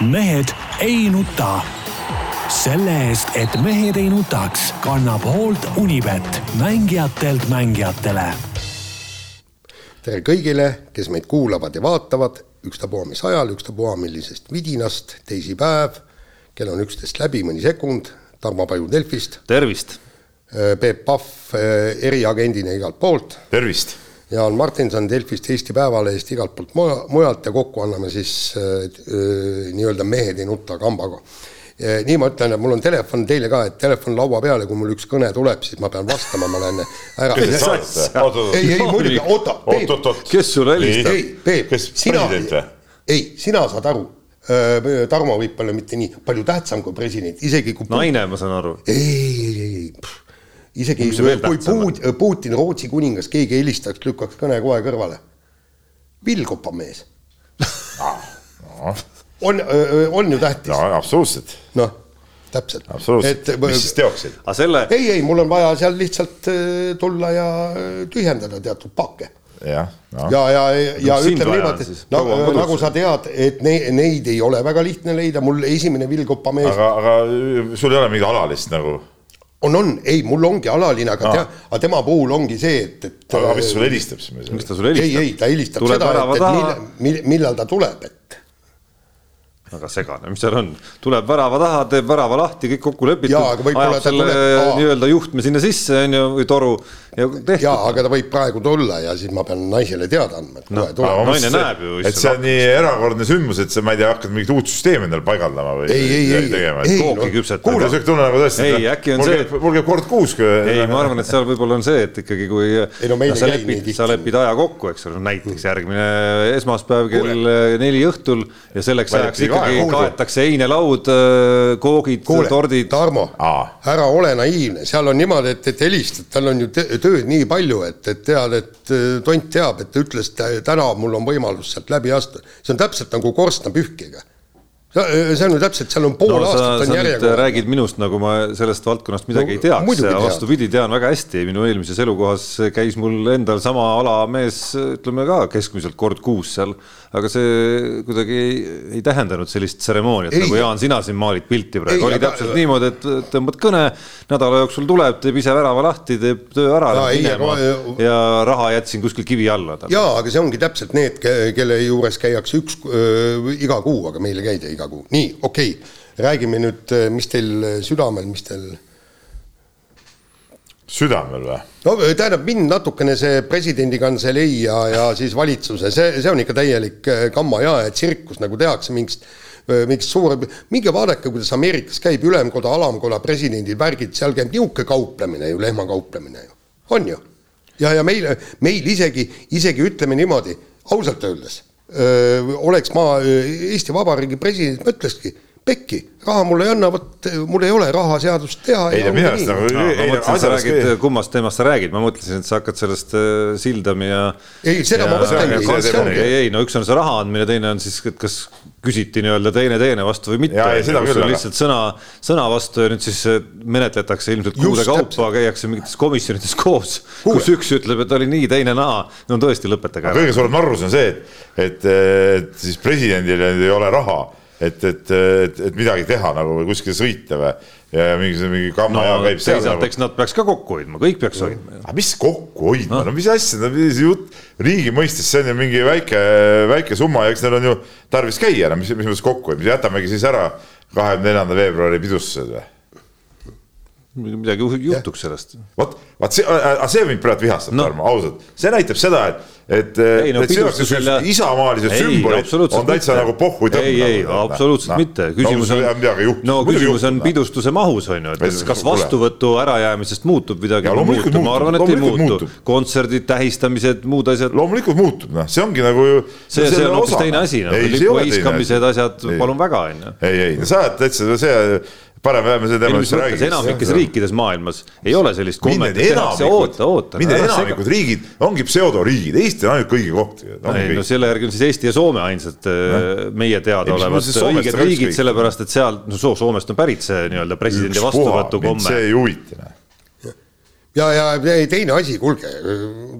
mehed ei nuta. selle eest, et mehed ei nutaks, kannab hoolt Unibet, mängijatelt mängijatele. tere kõigile, kes meid kuulavad ja vaatavad, ükstapuha mis ajal, ükstapuha millisest vidinast, teisipäev, kell on üksteist läbi mõni sekund, Tarmo Paju Delfist. tervist. Peep Pahv eriagendina igalt poolt. tervist Jaan Martinson Delfist, Eesti Päevalehest, igalt poolt mujalt ja kokku anname siis äh, nii-öelda mehed ei nuta kambaga. nii ma ütlen, et mul on telefon teile ka, et telefon laua peal ja kui mul üks kõne tuleb, siis ma pean vastama, ma lähen ära. ei, ei muidugi, oota. kes sulle helistab? ei, Peep, sina, ei, sina saad aru Tarmo võib-olla mitte nii palju tähtsam kui president, isegi kui. naine, ma saan aru. ei, ei, ei, ei isegi kui Putin, Putin, Rootsi kuningas, keegi helistaks, lükkaks kõne kohe kõrvale. villkopa mees on, on ju tähtis. no absoluutselt. noh, täpselt. absoluutselt, mis siis teoksid? Selle... ei, ei, mul on vaja seal lihtsalt tulla ja tühjendada teatud pakke ja, no. ja, ja, ja, ja ütleme niimoodi, nagu, nagu sa tead, et ne, neid ei ole väga lihtne leida, mul esimene villkopa mees. aga, aga sul ei ole mingit alalist nagu on, on, ei, mul ongi alaline, aga tea, aga tema puhul ongi see, et, et. aga mis sulle helistab siis? miks ta sulle helistab? ei, ei, ta helistab tuleb seda, et, et millal, millal ta tuleb, et väga segane, mis seal on, tuleb värava taha, teeb värava lahti, kõik kokku lepitud, ajab selle nii-öelda juhtme sinna sisse, on ju, või toru ja tehtud. jaa, aga ta võib praegu tulla ja siis ma pean naisele teada andma, et kohe no, tuleb. naine näeb ju. et see on nii erakordne sündmus, et sa, ma ei tea, hakkad mingit uut süsteemi endale paigaldama või? ei, ei, ei, ei, kooki küpsetada. kuule, sihuke tunne nagu tõesti. ei, äkki on see. mul käib kord kuus. ei, ma arvan, et seal võib-olla on see, et ikkagi kui ei, no, sa lepid, sa lepid aja kokku, eks ole, näiteks järgmine esmaspäev kell neli õhtul ja selleks ajaks ikkagi kaetakse seinelaud, äh, koogid, tordid. Tarmo, ära ole naiivne, seal on niimoodi, et, et helistad, tal on ju tööd nii palju, et, et tead, et äh, tont teab, et ta ütles täna mul on võimalus sealt läbi astuda. see on täpselt nagu korstnapühkiga. Äh, see on ju täpselt, seal on pool no, aastat on järjekord. räägid minust, nagu ma sellest valdkonnast midagi no, ei teaks. ja vastupidi, tean väga hästi, minu eelmises elukohas käis mul endal sama ala mees, ütleme ka keskmiselt kord kuus seal aga see kuidagi ei, ei tähendanud sellist tseremooniat, nagu Jaan, sina siin maalid pilti praegu, oli aga... täpselt niimoodi, et tõmbad kõne, nädala jooksul tuleb, teeb ise värava lahti, teeb töö ära ja, minema ei, aga... ja raha jätsin kuskil kivi alla. jaa, aga see ongi täpselt need, kelle juures käiakse üks äh, iga kuu, aga meil ei käida iga kuu, nii, okei okay., räägime nüüd, mis teil südamel, mis teil südamel või? no tähendab, mind natukene see presidendi kantselei ja, ja siis valitsuse, see, see on ikka täielik äh, kamma ja tsirkus, nagu tehakse mingist äh, mingist suure, minge vaadake, kuidas Ameerikas käib ülemkoda, alamkoda, presidendid, värgid, seal käib niisugune kauplemine ju, lehmakauplemine ju, on ju. ja, ja meil, meil isegi, isegi ütleme niimoodi, ausalt öeldes, äh, oleks ma Eesti Vabariigi president, ma ütlekski pekki, raha mulle ei anna, vot mul ei ole rahaseadust teha. ei minu arust nagu no,. ma mõtlesin, sa räägid, kummast teemast sa räägid, ma mõtlesin, et sa hakkad sellest äh, sildami ja. ei, seda ja, ma mõtlengi. ei, ei no üks on see raha andmine, teine on siis, et kas küsiti nii-öelda teine teine vastu või mitte. lihtsalt sõna, sõna vastu ja nüüd siis äh, menetletakse ilmselt kuude kaupa, käiakse mingites komisjonides koos, kus üks ütleb, et oli nii, teine naa. no tõesti, lõpetage ära. kõige suurem narrus on see, et, et, et siis presidendil ei ole raha et, et, et, et midagi teha nagu või kuskile sõita või ja mingi, mingi kamma no, käib seal. teisalt nagu..., eks nad peaks ka kokku hoidma, kõik peaks hoidma. aga mis kokku hoidma no., no mis asja, mis jutt, riigi mõistes see on ju mingi väike, väike summa ja eks neil on ju tarvis käia, no mis, mis mõttes kokku hoidma, jätamegi siis ära kahekümne neljanda veebruari pidustused või? Midagi juhtuks sellest. vot, vot see, see mind praegu vihastab no., Tarmo, ausalt, see näitab seda, et et, no, et sinu jaoks isamaalised sümbolid on täitsa nagu pohhu tõmmanud. ei, ei, absoluutselt no. mitte, küsimus on, no küsimus on pidustuse mahus on ju, et kas, vastuvõtu ärajäämisest muutub midagi? ma arvan, et ei muutu, kontserdid, tähistamised, muud asjad. loomulikult muutub, noh, see ongi nagu ju. see, see on hoopis teine asi, noh, lipu heiskamised, asjad, palun väga, on ju. ei, ei, sa oled täitsa see parem jääme selle teema juurde räägiks. enamikes riikides maailmas ei ole sellist kommet, et tehakse oota, oota. mida enamikud riigid ongi pseudoriigid, Eesti on ainult kõigi koht. ei no selle järgi on siis Eesti ja Soome ainsad äh, meie teadaolevad õiged riigid, sellepärast et seal, no Soomest on pärit see nii-öelda presidendi vastuvõtukomme. see ei huvita ja, ja teine asi, kuulge,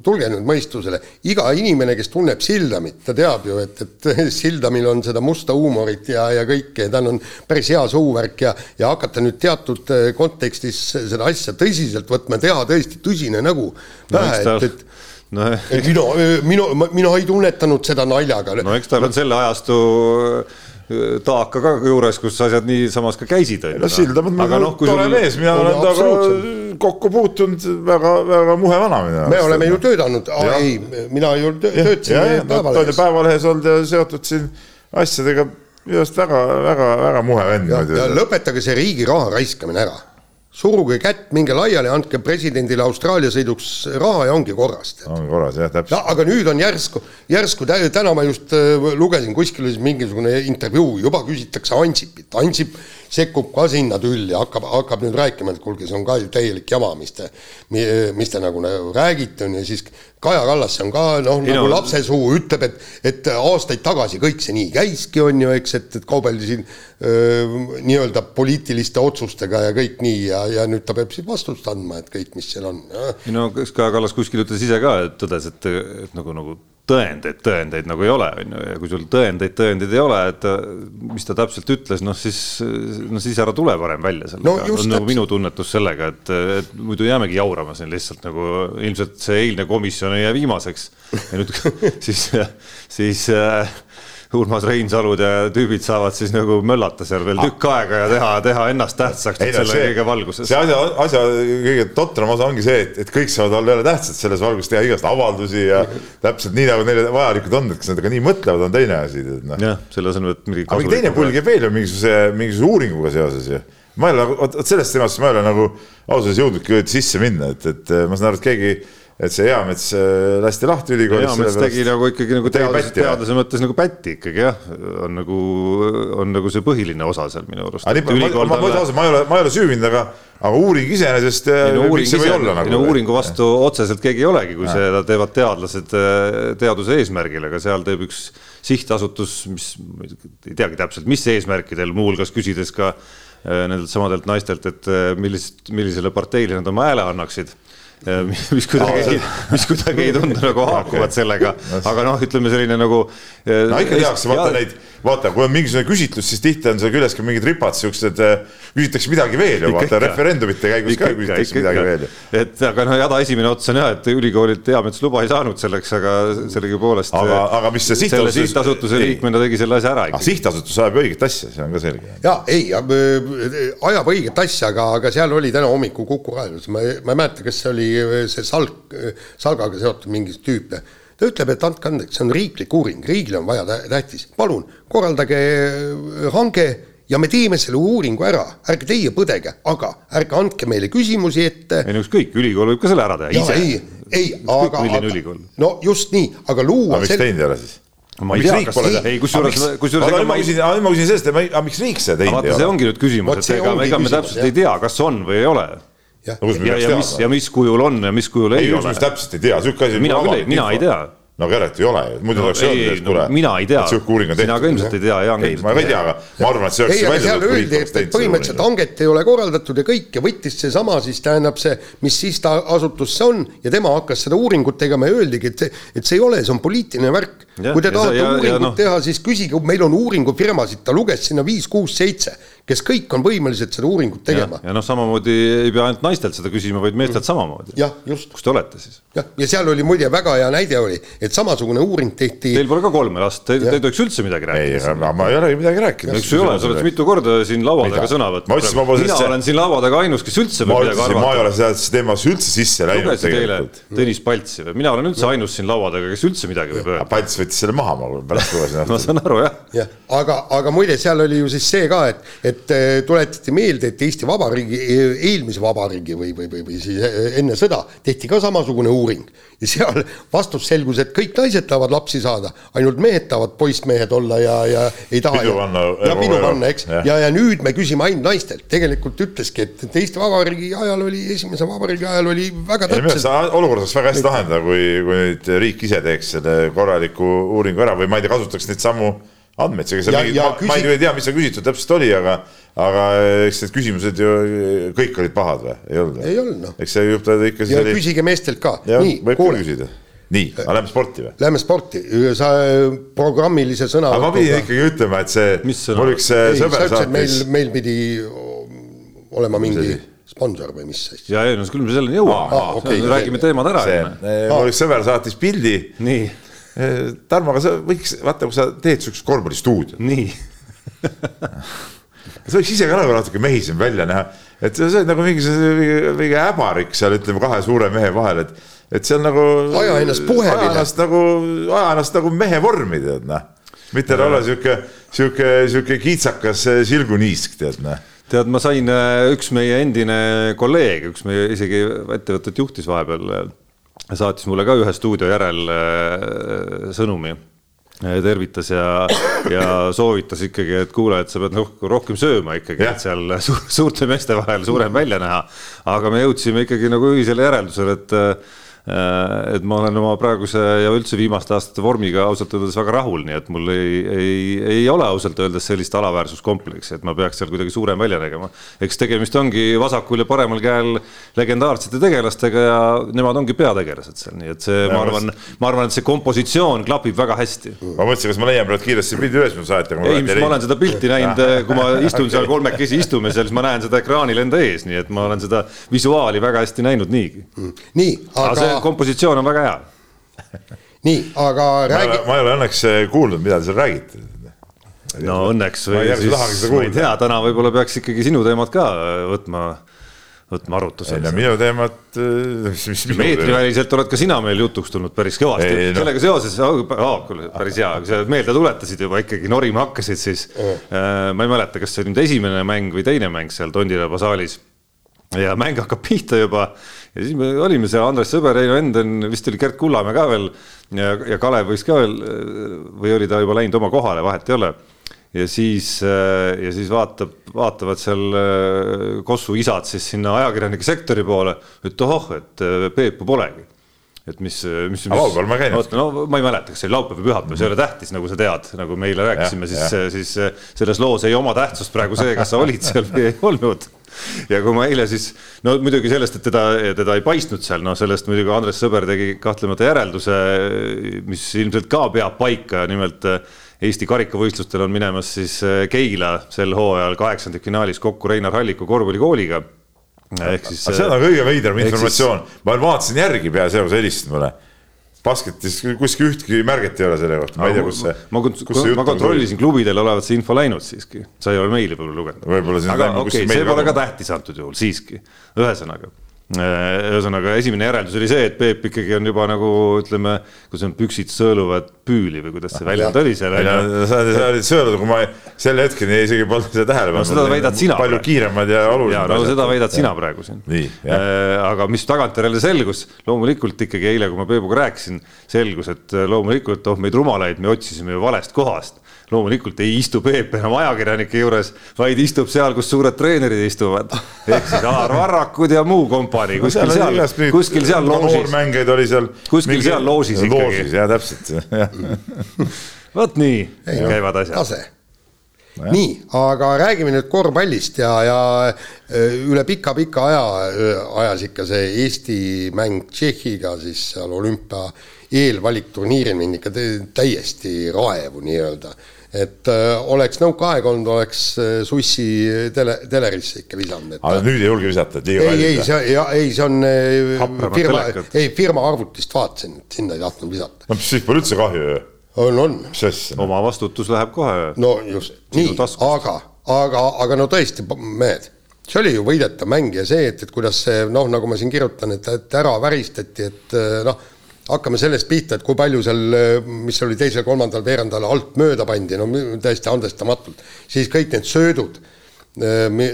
tulge nüüd mõistusele, iga inimene, kes tunneb Sildamit, ta teab ju, et, et Sildamil on seda musta huumorit ja, ja kõike, tal on päris hea suuvärk ja, ja hakata nüüd teatud äh, kontekstis seda asja tõsiselt võtma, teha tõesti tõsine nägu pähe no,, et, et no, et mina, mina, mina ei tunnetanud seda naljaga. no eks tal on selle ajastu taaka ka juures, kus asjad niisamas ka käisid. no Sildam on väga no, tore sul... mees, mina olen temaga kokku puutunud väga, väga muhe vana minu arust. me oleme ju töötanud, ei, mina ju töötasin Päevalehes. Päevalehes olnud ja seotud siin asjadega minu arust väga, väga, väga muhe vend. ja lõpetage see riigi raha raiskamine ära suruge kätt, minge laiali, andke presidendile Austraalia sõiduks raha ja ongi korras. ongi korras jah, täpselt. aga nüüd on järsku, järsku täna ma just äh, lugesin kuskil mingisugune intervjuu, juba küsitakse Ansipit, Ansip sekkub ka sinna tülli, hakkab, hakkab nüüd rääkima, et kuulge, see on ka ju täielik jama, mis te, mis te nagu, räägite, on ju, siis Kaja Kallas, on ka noh, nagu no. lapsesuu, ütleb, et, et aastaid tagasi kõik see nii käiski, on ju, eks, et, et kaubeldi siin nii-öelda poliitiliste otsustega ja kõik nii ja, ja nüüd ta peab siis vastust andma, et kõik, mis seal on. no kas Kaja Kallas kuskil ütles ise ka, et tõdes, et, et nagu, nagu tõendeid, tõendeid nagu ei ole, on ju, ja kui sul tõendeid, tõendeid ei ole, et mis ta täpselt ütles, noh siis, no siis ära tule varem välja sellega no,. on nagu minu tunnetus sellega, et, et muidu jäämegi jaurama siin lihtsalt nagu ilmselt see eilne komisjon ei jää viimaseks. ja nüüd siis, siis äh, Urmas Reinsalud ja tüübid saavad siis nagu möllata seal veel tükk aega ja teha, teha ennast tähtsaks ei, selle see, kõige valguses. see asja, asja kõige totram osa ongi see, et, et kõik saavad olla jälle tähtsad selles valguses, teha igast avaldusi ja täpselt nii, nagu neile vajalikud on, et kas nad ka nii mõtlevad, on teine asi. No. jah, selle asemel, et midagi aga mingi teine pull käib veel ju mingisuguse, mingisuguse uuringuga seoses ju ma ei ole nagu, vot sellest temast ma ei ole nagu ausalt öeldes jõudnudki sisse minna, et, et ma saan aru, et keegi et see Eamets äh, lasti lahti ülikoolis. Eamets tegi nagu ikkagi nagu teadlase, teadlase mõttes nagu pätti ikkagi jah, on nagu, on nagu see põhiline osa seal minu arust. ma, ma, ma, ma ei ole, ma ei ole süüvinud, aga, aga uuring iseenesest. Äh, no, nagu, no uuringu vastu ja. otseselt keegi ei olegi, kui ja. seda teevad teadlased äh, teaduse eesmärgil, aga seal teeb üks sihtasutus, mis ei teagi täpselt, mis eesmärkidel, muuhulgas küsides ka nendelt samadelt naistelt, et millist, millisele parteile nad oma hääle annaksid mis kuidagi, mis kuidagi ei tundu nagu haakuvad sellega, aga noh, ütleme selline nagu. Äh, no ikka tehakse, vaata neid, vaata, kui on mingisugune küsitlus, siis tihti on seal küljes ka mingid ripad, siuksed, äh, küsitakse midagi veel ju, vaata referendumite käigus ka küsitakse midagi veel ju. et aga noh, jada esimene ots on jah, et ülikoolid Eamets luba ei saanud selleks, aga sellegipoolest. aga, aga mis see sihtasutus. selle sihtasutuse liikmena tegi selle asja ära ikka. sihtasutus ajab õiget asja, see on ka selge. ja ei, ajab õiget asja, aga, aga seal oli täna hommikul Kuku raadios, ma, ma ei mäleta, kas see oli see Salk, Salgaga seotud mingi tüüp ta ütleb, et andke andeks, see on riiklik uuring, riigile on vaja tähtis, palun korraldage äh, hange ja me teeme selle uuringu ära, ärge teie põdege, aga ärge andke meile küsimusi ette. ei no ükskõik, ülikool võib ka selle ära teha ise. ei, ei, aga, aga no just nii, aga luua. aga miks sel... teinud ei ole siis? ma ei tea, kas ei, ei kusjuures, kusjuures ma küsin, ma küsin sellest, et aga miks riik seda teinud ei ole? see ongi nüüd küsimus, et ega, ega me täpselt ei tea, kas on või ei ole ja, ja, ja mis, ja mis kujul on ja mis kujul ei, ei ole. täpselt ei tea, sihuke asi. mina küll ei, mina ei tea no Käret ei ole, muidu no, oleks öeldud, et kuule no,. mina ei tea, sina ka ilmselt ei tea, Jaan. ei, ma ka ei tea, aga ma arvan, et see oleks. ei, aga seal öeldi, et, põhimõtteliselt hanget ei ole korraldatud ja kõik ja võttis seesama siis tähendab see, mis sihtasutus see on ja tema hakkas seda uuringut tegema ja öeldigi, et see, et see ei ole, see on poliitiline värk. kui te tahate ja, uuringut ja, no. teha, siis küsige, meil on uuringufirmasid, ta luges sinna viis, kuus, seitse kes kõik on võimelised seda uuringut tegema. ja noh, samamoodi ei pea ainult naistelt seda küsima, vaid meestelt samamoodi. jah, just. kus te olete siis? jah, ja seal oli muide väga hea näide oli, et samasugune uuring tehti. Teil pole ka kolme last, te, te ei tohiks üldse midagi rääkida. ei, ma ei olegi midagi rääkinud. eks ju ei ole, sa oled mitu korda siin laua taga sõna võtnud. mina olen siin laua taga ainus, kes üldse ma ütlesin, ma ei ole sellesse teemasse üldse sisse läinud tegelikult. Tõnis Paltsi või, mina olen üldse ainus siin laua taga, kes üldse midagi võib öelda. Palts võttis selle maha, ma pärast lugesin. ma saan aru, jah. jah, aga, aga muide, seal oli ju siis see ka, et, et tuleti tuletati meelde, et Eesti Vabariigi, eelmise vabariigi või, või, või, või siis enne sõda tehti ka samasugune uuring ja seal vastus selgus, et kõik naised tahavad lapsi saada, ainult mehed tahavad poissmehed olla ja, ja ei taha. pidu panna. ja pidu panna, eks, ja, ja nüüd me küsime ainult naistelt, tegelikult ütleski, et, et Eesti Vabariigi ajal oli, esimese vabariigi ajal oli väga täpselt. olukorda saaks väga hästi lahendada, kui, kui nüüd riik ise teeks selle korraliku uuringu ära või ma ei tea, kasutaks neid samu andmeid, ega seal mingid, ma, küsi... ma ei tea, mis seal küsitud täpselt oli, aga, aga eks need küsimused ju kõik olid pahad või, ei olnud? ei olnud noh. eks see juhtub ikka. ja oli... küsige meestelt ka. nii, kuule. nii, aga lähme sporti või? Lähme sporti, sa programmilise sõna. aga ma pidin ikkagi ütlema, et see, mul üks äh, sõber saatis. meil, meil pidi olema mingi sponsor või mis asja? ja ei no küll me selleni jõuame, okay, räägime teemad ära. mul üks sõber saatis pildi. nii Tarmo, aga sa võiks, vaata, kui sa teed siukest korvpallistuudiot. nii sa võiks ise ka nagu natuke mehisem välja näha, et sa oled nagu mingi, mingi äbarik seal ütleme kahe suure mehe vahel, et, et seal nagu. aja ennast puhemine. aja ennast nagu, aja ennast nagu mehe vormi tead noh. mitte olla sihuke, sihuke, sihuke kiitsakas silguniisk tead noh tead, ma sain äh, üks meie endine kolleeg, üks meie isegi ettevõtet juhtis vahepeal saatis mulle ka ühe stuudio järel äh, sõnumi äh, tervitas ja, ja soovitas ikkagi, et kuule, et sa pead rohkem sööma ikkagi, et seal suur, suurte meeste vahel suurem välja näha. aga me jõudsime ikkagi nagu ühisele järeldusele, et Äh, et ma olen oma praeguse ja üldse viimaste aastate vormiga ausalt öeldes väga rahul, nii et mul ei, ei, ei ole ausalt öeldes sellist alaväärsuskompleksi, et ma peaks seal kuidagi suurem välja nägema. eks tegemist ongi vasakul ja paremal käel legendaarsete tegelastega ja nemad ongi peategelased seal, nii et see, ma arvan, ma arvan, et see kompositsioon klapib väga hästi. ma mõtlesin, kas ma leian praegu kiiresti pildi üles, mis saati. ei, mis ma olen seda pilti näinud, kui ma istun seal kolmekesi istume seal, siis ma näen seda ekraanil enda ees, nii et ma olen seda visuaali väga hästi näinud niigi. nii, aga see kompositsioon on väga hea. nii, aga räägi. ma ei ole õnneks eh, kuulnud, mida te seal räägite. no õnneks või siis, ma ei tea, täna võib-olla peaks ikkagi sinu teemat ka võtma võtma arutusele. ei no minu teemat, eh, meetriväliselt oled ka sina meil jutuks tulnud päris kõvasti. No. sellega seoses oh,, oh, kuule, päris hea, kui sa meelde tuletasid juba ikkagi norima hakkasid, siis äh, ma ei mäleta, kas see oli nüüd esimene mäng või teine mäng seal Tondila basaalis. ja mäng hakkab pihta juba ja siis me olime seal, Andres Sõber, Heino Enden, vist oli Gerd Kullamäe ka veel ja, ja Kalev võis ka veel või oli ta juba läinud oma kohale, vahet ei ole. ja siis, ja siis vaatab, vaatavad seal Kossu isad siis sinna ajakirjanike sektori poole, et ohoh, et Peepu polegi et mis, mis, mis. laupäeval ma käin. no ma ei mäleta, kas see oli laupäev või pühapäev, see ei ole tähtis, nagu sa tead, nagu me eile rääkisime, siis, siis selles loos ei oma tähtsust praegu see, kas sa olid seal või ei olnud ja kui ma eile siis, no muidugi sellest, et teda, teda ei paistnud seal, noh, sellest muidugi Andres Sõber tegi kahtlemata järelduse, mis ilmselt ka peab paika, nimelt Eesti karikavõistlustel on minemas siis Keila sel hooajal kaheksandikfinaalis kokku Reinar Halliku korvpallikooliga. ehk siis. see on kõige veidram informatsioon, ma vaatasin järgi peaasjagu, sa helistasid mulle basketis kuskil ühtki märget ei ole selle kohta, ma ei tea, kus see. ma, ma, ma kontrollisin, klubidel olevat see info läinud siiski, sa ei ole meili võib-olla lugenud. aga okei okay,, see pole ka tähtis antud juhul siiski, ühesõnaga ühesõnaga, esimene järeldus oli see, et Peep ikkagi on juba nagu ütleme, kui see on püksid sõeluvad püüli või kuidas see väljend oli seal. sa olid sõelunud, kui ma sel hetkel isegi polnud seda tähele pannud no,. seda väidad sina. palju kiiremad ja olulisemad. no seda väidad sina praegu siin. Äh, aga mis tagantjärele selgus, loomulikult ikkagi eile, kui ma Peebuga rääkisin, selgus, et loomulikult, oh meid rumalaid, me otsisime ju valest kohast loomulikult ei istu Peep enam ajakirjanike juures, vaid istub seal, kus suured treenerid istuvad. ehk siis Alar Varrakud ja muu kompanii kuskil seal, kuskil seal loožis. noormängijaid oli seal. kuskil seal loožis ikkagi. jah, täpselt. vot nii ei, käivad asjad. tase No, nii, aga räägime nüüd korvpallist ja, ja äh, üle pika-pika aja äh, ajas ikka see Eesti mäng Tšehhiga siis seal olümpia eelvalikturniiril mind ikka täiesti raevu nii-öelda et äh, oleks nõukaaeg olnud, oleks äh, sussi tele, telerisse ikka visanud. aga nüüd ei julge visata, et liiga ei, ei, see, ei, see on äh, firma, ei firma arvutist vaatasin, et sinna ei tahtnud visata. no siis pole üldse kahju ju. on, on. mis asja? oma vastutus läheb kohe. no just, nii, aga, aga, aga no tõesti, mehed see oli ju võidetav mäng ja see, et, et kuidas see noh, nagu ma siin kirjutan, et, et ära väristati, et noh hakkame sellest pihta, et kui palju seal, mis oli teisel-kolmandal veerandal alt mööda pandi, no täiesti andestamatult, siis kõik need söödud,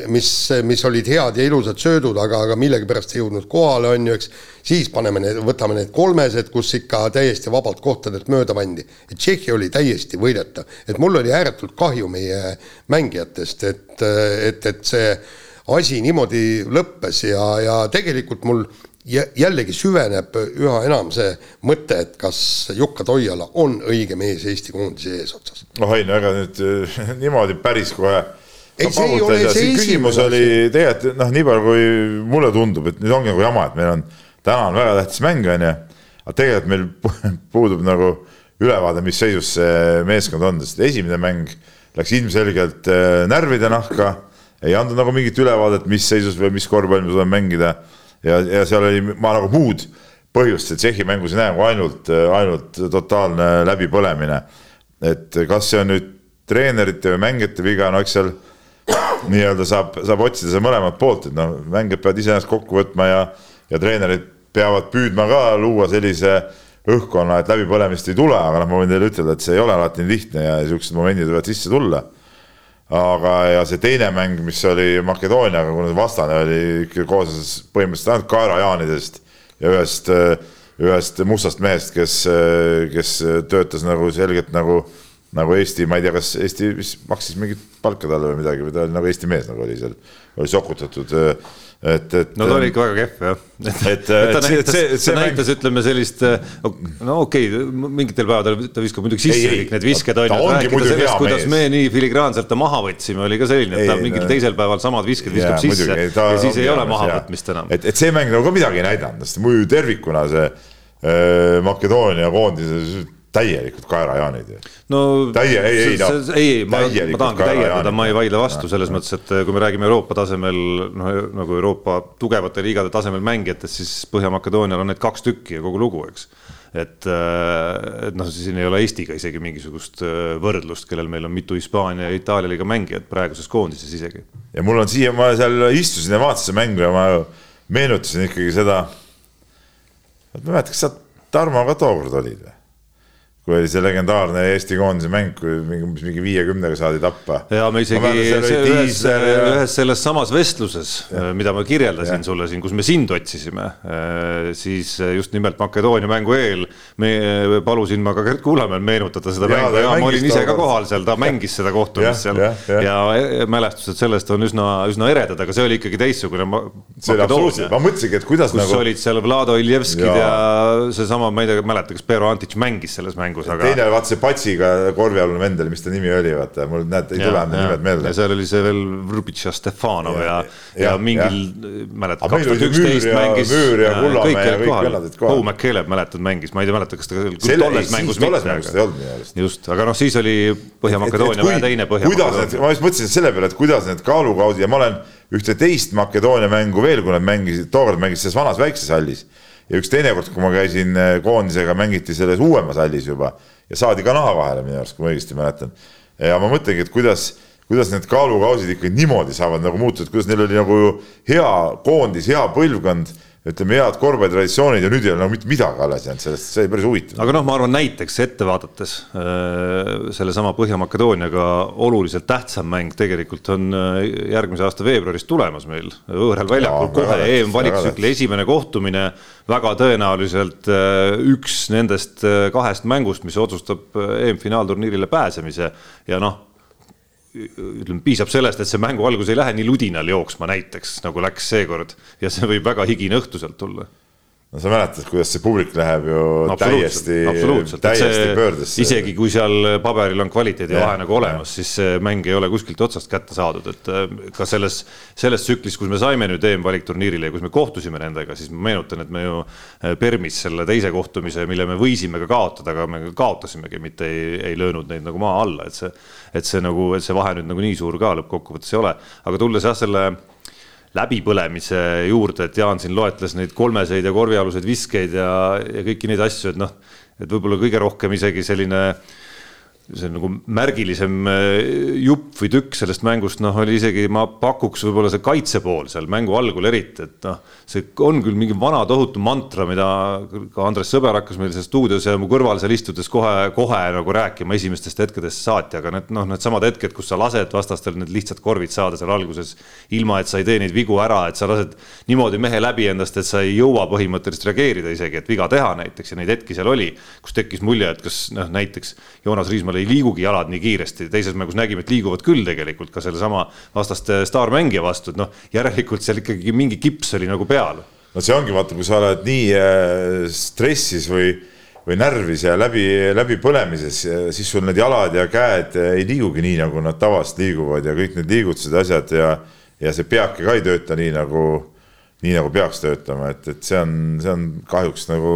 mis, mis olid head ja ilusad söödud, aga, aga millegipärast ei jõudnud kohale, on ju, eks, siis paneme need, võtame need kolmesed, kus ikka täiesti vabalt kohtadelt mööda pandi. Tšehhi oli täiesti võidetav, et mul oli ääretult kahju meie mängijatest, et, et, et see asi niimoodi lõppes ja, ja tegelikult mul jällegi süveneb üha enam see mõte, et kas Jukka Toiala on õige mees Eesti koondise eesotsas. noh, ei no ega nüüd niimoodi päris kohe. Ei, see ei ole see küsimus oli tegelikult noh, nii palju kui mulle tundub, et nüüd ongi nagu jama, et meil on, täna on väga tähtis mäng, on ju, aga tegelikult meil puudub nagu ülevaade, mis seisus see meeskond on, sest esimene mäng läks ilmselgelt äh, närvide nahka, ei andnud nagu mingit ülevaadet, mis seisus või mis korvpalli me suudame mängida ja, ja seal oli, ma nagu muud põhjust, Tšehhi mängus ei näe kui ainult, ainult totaalne läbipõlemine. et kas see on nüüd treenerite või mängijate viga, no eks seal nii-öelda saab, saab otsida seda mõlemat poolt, et noh, mängijad peavad ise ennast kokku võtma ja, ja treenerid peavad püüdma ka luua sellise õhkkonna, et läbipõlemist ei tule, aga noh, ma võin teile ütelda, et see ei ole alati nii lihtne ja niisugused momendid võivad sisse tulla aga, ja see teine mäng, mis oli Makedooniaga, kuna vastane oli ikka koosnes põhimõtteliselt ainult kaerajaanidest ja ühest, ühest mustast mehest, kes, kes töötas nagu selgelt nagu, nagu Eesti, ma ei tea, kas Eesti maksis mingit palka talle või midagi või ta oli nagu Eesti mees nagu oli seal, oli sokutatud et, et. no ta oli ikka väga kehv jah. et, et, et ta näitas, see, see näitas, ütleme sellist, no okei okay,, mingitel päevadel ta viskab muidugi sisse ei, kõik need visked on ju, rääkida sellest, kuidas mees. me nii filigraanselt ta maha võtsime, oli ka selline, et ta mingil no. teisel päeval samad visked viskab jaa, sisse muidugi, ja siis ei ole mahavõtmist enam. et, et see mäng nagu ka midagi ei näidanud, sest muidu tervikuna see äh, Makedoonia koondise täielikult kaerajaanid ju. no Täie, ei, ei, no, ei, ei, ma, ma tahangi täiendada, ma ei vaidle vastu selles mõttes, et kui me räägime Euroopa tasemel, noh nagu Euroopa tugevate liigade tasemel mängijatest, siis Põhja-Makedoonial on need kaks tükki ja kogu lugu, eks et, et noh, siin ei ole Eestiga isegi mingisugust äh, võrdlust, kellel meil on mitu Hispaania ja Itaalia liiga mängijat praeguses koondises isegi. ja mul on siia, ma seal istusin ja vaatasin mängu ja ma meenutasin ikkagi seda. ma ei mäleta, kas sa Tarmo ka tookord olid või? Kui oli see legendaarne Eesti koondise mäng, kui mingi, mingi viiekümnega saadi tappa. ja me isegi see, ühes, ja... ühes selles samas vestluses, mida ma kirjeldasin ja. sulle siin, kus me sind otsisime, äh, siis just nimelt Makedoonia mängu eel me palusin ma ka Gert Kullamäel meenutada seda ja, mängu ja ma olin ise ka kohal seal, ta mängis seda kohtumist seal ja, ja, ja. ja mälestused sellest on üsna, üsna eredad, aga see oli ikkagi teistsugune. see oli absoluutselt, ma mõtlesingi, et kuidas kus nagu. olid seal Vlado Iljevskid ja, ja seesama, ma ei tea, mäleta, kas Pero Antic mängis selles mängus mängus, aga. teine vaata see Patsiga korvialune vend oli, mis ta nimi oli, vaata mul näed, ei tule enam nimed meelde. seal oli see veel Vrubitš ja Stefanov ja, ja, ja mingil, mäletad, kaks tuhat üksteist mängis. Müür ja Kullamäe ja kõik vennad olid kohal. Paul McCaleb mäletad, mängis, ma ei mäleta, kas ta tolles mängus mitte. just, aga noh, siis oli Põhja-Makedoonia vähe teine Põhja-Makedoonia. ma just mõtlesin selle peale, et kuidas need kaalukaudid ja ma olen ühte teist Makedoonia mängu veel, kui nad mängisid, tookord mängisid selles vanas väikses hallis ja üks teinekord, kui ma käisin eh, koondisega, mängiti selles uuemas hallis juba ja saadi ka naha vahele minu arust, kui ma õigesti mäletan. ja ma mõtlengi, et kuidas, kuidas need kaalukausid ikka niimoodi saavad nagu muutuda, et kuidas neil oli nagu hea koondis, hea põlvkond ütleme, head korvpallitraditsioonid ja nüüd ei ole nagu mitte midagi alles jäänud sellest, see oli päris huvitav. aga noh, ma arvan näiteks ette vaadates äh, sellesama Põhja-Makedooniaga oluliselt tähtsam mäng tegelikult on äh, järgmise aasta veebruaris tulemas meil võõral väljakul kohe EM-valiktsükli esimene kohtumine. väga tõenäoliselt äh, üks nendest kahest mängust, mis otsustab EM-finaalturniirile pääsemise ja noh ütleme, piisab sellest, et see mängu algus ei lähe nii ludinal jooksma näiteks, nagu läks seekord. Ja see võib väga higine õhtu sealt tulla no sa mäletad, kuidas see publik läheb ju täiesti, täiesti pöördesse. isegi kui seal paberil on kvaliteedivahe nagu olemas, siis see mäng ei ole kuskilt otsast kätte saadud, et äh, ka selles, selles tsüklis, kus me saime nüüd EM-valikturniirile ja kus me kohtusime nendega, siis ma meenutan, et me ju äh, Permis selle teise kohtumise, mille me võisime ka kaotada, aga me kaotasimegi, mitte ei, ei löönud neid nagu maa alla, et see, et see nagu, et see vahe nüüd nagu nii suur ka lõppkokkuvõttes ei ole, aga tulles jah, selle läbipõlemise juurde, et Jaan siin loetles neid kolmeseid ja korvialuseid viskeid ja, ja kõiki neid asju, et noh, et võib-olla kõige rohkem isegi selline äh, see nagu märgilisem äh, jupp või tükk sellest mängust, noh, oli isegi, ma pakuks võib-olla see kaitse pool seal mängu algul eriti, et noh, see on küll mingi vana tohutu mantra, mida ka Andres Sõber hakkas meil seal stuudios ja mu kõrval seal istudes kohe, kohe nagu rääkima esimestest hetkedest saati, aga need noh, needsamad hetked, kus sa lased vastastel need lihtsad korvid saada seal alguses, ilma et sa ei tee neid vigu ära, et sa lased niimoodi mehe läbi endast, et sa ei jõua põhimõtteliselt reageerida isegi, et viga teha näiteks ja neid hetki seal oli, kus tekkis mulje, et kas noh, näiteks Joonas Riismaa tal ei liigugi jalad nii kiiresti, teises mängus nägime, et liiguvad küll tegelikult ka sellesama vastaste staarmängija vastu, et noh, järelikult seal ikkagi mingi kips oli nagu peal. No see ongi vaata, kui sa oled nii äh, stressis või, või närvis ja läbi, läbipõlemises, siis sul need jalad ja käed ei liigugi nii, nagu nad tavaliselt liiguvad ja kõik need liigutused, asjad ja, ja see peake ka ei tööta nii nagu nii nagu peaks töötama, et, et see on, see on kahjuks nagu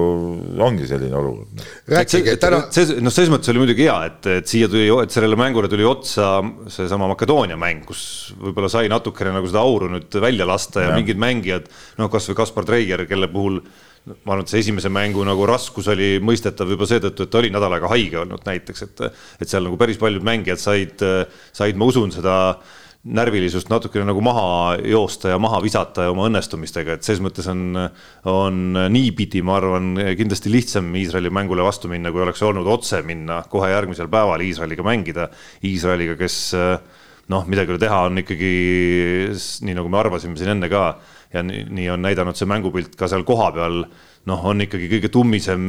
ongi selline olukord. rääkige täna. see, noh, selles mõttes oli muidugi hea, et, et siia tuli, et sellele mängule tuli otsa seesama Makedoonia mäng, kus võib-olla sai natukene nagu seda auru nüüd välja lasta ja, ja mingid mängijad, noh, kasvõi Kaspar Treier, kelle puhul ma arvan, et see esimese mängu nagu raskus oli mõistetav juba seetõttu, et ta oli nädal aega haige olnud näiteks, et, et seal nagu päris paljud mängijad said, said, ma usun, seda äh, närvilisust natukene nagu maha joosta ja maha visata ja oma õnnestumistega, et selles mõttes on, on niipidi, ma arvan, kindlasti lihtsam Iisraeli mängule vastu minna, kui oleks olnud otse minna kohe järgmisel päeval Iisraeliga mängida. Iisraeliga, kes noh, midagi ei ole teha, on ikkagi nii nagu me arvasime siin enne ka ja nii, nii on näidanud see mängupilt ka seal kohapeal noh, on ikkagi kõige tummisem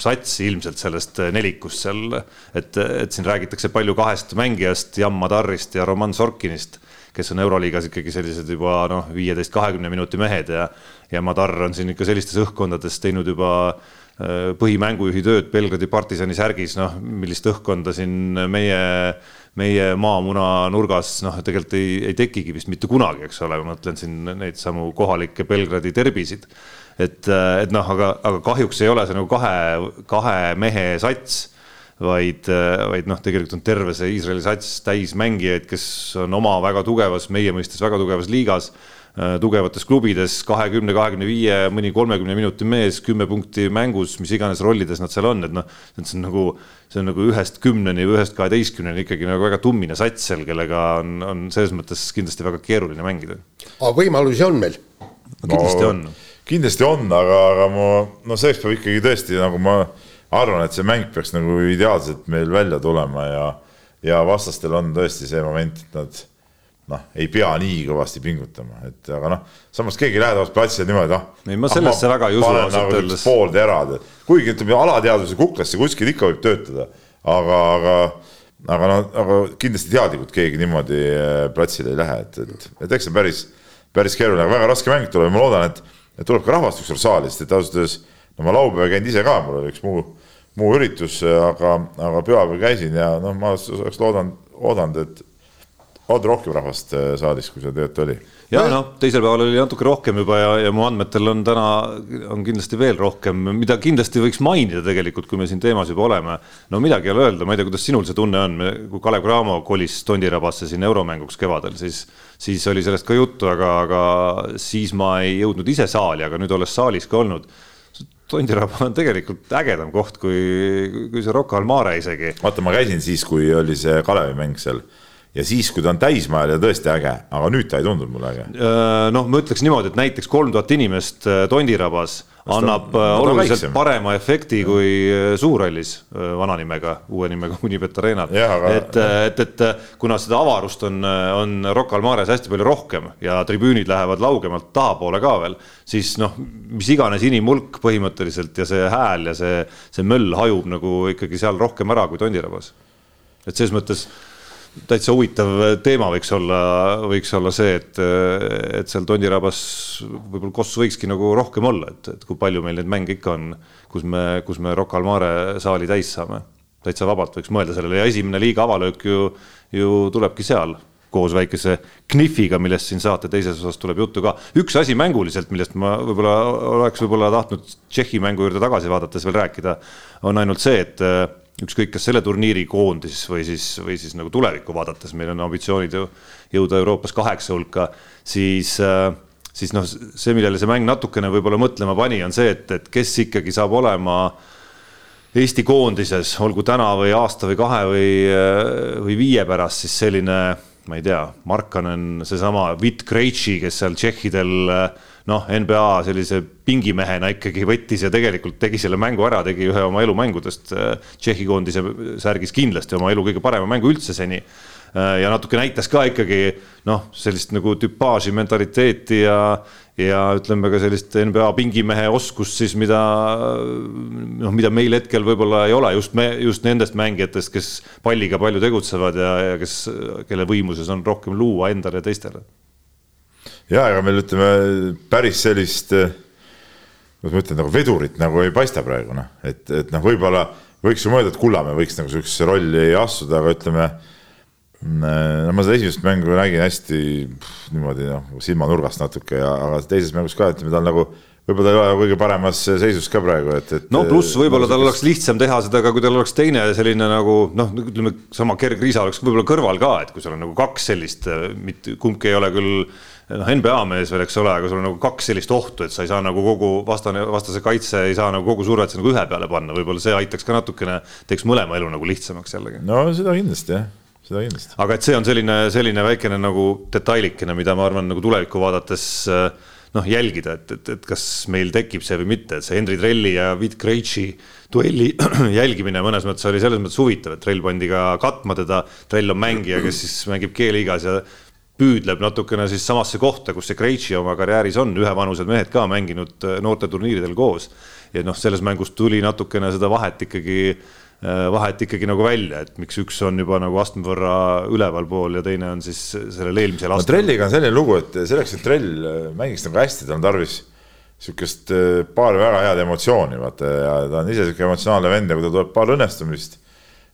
sats ilmselt sellest eh, nelikust seal, et, et siin räägitakse palju kahest mängijast, Jan Madarist ja Roman Sorkinist, kes on Euroliigas ikkagi sellised juba noh, viieteist, kahekümne minuti mehed ja ja Madar on siin ikka sellistes õhkkondades teinud juba eh, põhimängujuhi tööd Belgradi partisani särgis, noh, millist õhkkonda siin meie, meie maamuna nurgas noh, tegelikult ei, ei tekigi vist mitte kunagi, eks ole, ma mõtlen siin neid samu kohalikke Belgradi derbisid et, äh, et noh, aga, aga kahjuks ei ole see nagu kahe, kahe mehe sats vaid, äh, vaid noh, tegelikult on terve see Iisraeli sats täis mängijaid, kes on oma väga tugevas, meie mõistes väga tugevas liigas, äh, tugevates klubides, kahekümne, kahekümne viie, mõni kolmekümne minuti mees, kümme punkti mängus, mis iganes rollides nad seal on, et noh, see on nagu, see on nagu ühest kümneni või ühest kaheteistkümneni ikkagi nagu väga tummine sats seal, kellega on, on selles mõttes kindlasti väga keeruline mängida. aga võimalusi on meil no,? kindlasti on kindlasti on, aga, aga ma, no selleks peab ikkagi tõesti nagu ma arvan, et see mäng peaks nagu ideaalselt meil välja tulema ja, ja vastastel on tõesti see moment, et nad noh, ei pea nii kõvasti pingutama, et aga noh, samas keegi ei lähe tavaliselt platsile niimoodi, noh. ei, ma sellesse ah, väga ei usu ausalt nagu öeldes. poolterad, kuigi ütleme, alateadvuse kuklasse kuskil ikka võib töötada, aga, aga aga noh, aga kindlasti teadlikult keegi niimoodi äh, platsile ei lähe, et, et, et eks see päris, päris keeruline, aga väga raske mäng tuleb ja ma loodan, et et tuleb ka rahvast ükskord saali, sest et ausalt öeldes no ma laupäeval ei käinud ise ka, mul oli üks muu, muu üritus, aga, aga pühapäeval käisin ja noh, ma oleks loodanud, oodanud, et on rohkem rahvast äh, saalis, kui seda tegelikult oli. Ja noh, teisel päeval oli natuke rohkem juba ja, ja mu andmetel on täna, on kindlasti veel rohkem, mida kindlasti võiks mainida tegelikult, kui me siin teemas juba oleme. no midagi ei ole öelda, ma ei tea, kuidas sinul see tunne on, kui Kalev Cramo kolis Tondirabasse siin euromänguks kevadel, siis siis oli sellest ka juttu, aga, aga siis ma ei jõudnud ise saali, aga nüüd olles saalis ka olnud Tondiraba on tegelikult ägedam koht kui, kui see Rocca al Mare isegi. vaata, ma käisin siis, kui oli see Kalevi mäng seal ja siis, kui ta on täismajal ja tõesti äge, aga nüüd ta ei tundunud mulle äge. noh, ma ütleks niimoodi, et näiteks kolm tuhat inimest äh, Tondirabas annab äh, oluliselt väiksem. parema efekti kui äh, Suurhallis äh, vana nimega, uue nimega Unibet Arenal. Aga... et, et, et kuna seda avarust on, on Rocca al Mares hästi palju rohkem ja tribüünid lähevad laugemalt tahapoole ka veel, siis noh, mis iganes inimhulk põhimõtteliselt ja see hääl ja see, see möll hajub nagu ikkagi seal rohkem ära kui Tondirabas. et selles mõttes täitsa huvitav teema võiks olla, võiks olla see, et, et seal Tondirabas võib-olla Kossu võikski nagu rohkem olla, et, et kui palju meil neid mänge ikka on, kus me, kus me Rocca al Mare saali täis saame. täitsa vabalt võiks mõelda sellele ja esimene liiga avalöök ju, ju tulebki seal koos väikese knifiga, millest siin saate teises osas tuleb juttu ka. üks asi mänguliselt, millest ma võib-olla oleks võib-olla tahtnud Tšehhi mängu juurde tagasi vaadates veel rääkida, on ainult see, et ükskõik, kas selle turniiri koondis või siis, või siis nagu tulevikku vaadates, meil on ambitsioonid ju jõuda Euroopas kaheksa hulka, siis äh, siis noh, see, millele see mäng natukene võib-olla mõtlema pani, on see, et, et kes ikkagi saab olema Eesti koondises, olgu täna või aasta või kahe või, äh, või viie pärast siis selline, ma ei tea, Markanen, seesama Vit Krejci, kes seal tšehhidel äh, noh, NBA sellise pingimehena ikkagi võttis ja tegelikult tegi selle mängu ära, tegi ühe oma elumängudest äh, Tšehhi koondise särgis kindlasti oma elu kõige parema mängu üldse seni. Ja natuke näitas ka ikkagi noh, sellist nagu tüpaaži mentaliteeti ja, ja ütleme ka sellist NBA pingimehe oskust siis, mida noh, mida meil hetkel võib-olla ei ole just me, just nendest mängijatest, kes palliga palju tegutsevad ja, ja kes, kelle võimuses on rohkem luua endale ja teistele ja ega meil ütleme päris sellist eh, kuidas ma ütlen, nagu vedurit nagu ei paista praegu noh, et, et noh, võib-olla võiks ju mõelda, et Kullamäe võiks nagu sihukesesse rolli astuda, aga ütleme. Mm, no ma seda esimest mängu nägin hästi pff, niimoodi noh, silmanurgast natuke ja, aga teises mängus ka, ütleme tal nagu võib-olla ta ei ole kõige paremas seisus ka praegu, et, et. no pluss võib-olla tal oleks lihtsam teha seda ka, kui tal oleks teine selline nagu noh, ütleme sama Gerg Riisa oleks võib-olla kõrval ka, et kui sul on nagu kaks sellist, mitte kumbki ei ole küll noh, NBA mees veel, eks ole, aga sul on nagu kaks sellist ohtu, et sa ei saa nagu kogu vastane, vastase kaitse ei saa nagu kogu survet nagu ühe peale panna, võib-olla see aitaks ka natukene, teeks mõlema elu nagu lihtsamaks jällegi. no seda kindlasti jah seda kindlasti. aga et see on selline, selline väikene nagu detailikene, mida ma arvan, nagu tulevikku vaadates noh, jälgida, et, et, et kas meil tekib see või mitte, et see Henry Trelli ja Vid Krejci duelli jälgimine mõnes mõttes oli selles mõttes huvitav, et Trell pandi ka katma teda. Trell on mängija, kes siis mängib G-liigas ja püüdleb natukene siis samasse kohta, kus see Krejci oma karjääris on, ühevanused mehed ka mänginud äh, noorteturniiridel koos. ja noh, selles mängus tuli natukene seda vahet ikkagi, äh, vahet ikkagi nagu välja, et miks üks on juba nagu astme võrra ülevalpool ja teine on siis sellel eelmisel astmel no,. Trelliga on selline lugu, et selleks, et Trell äh, mängiks nagu hästi, tal on tarvis sihukest paari väga head emotsiooni, vaata ja ta on ise sihuke emotsionaalne vend ja kui tal tuleb paar õnnestumist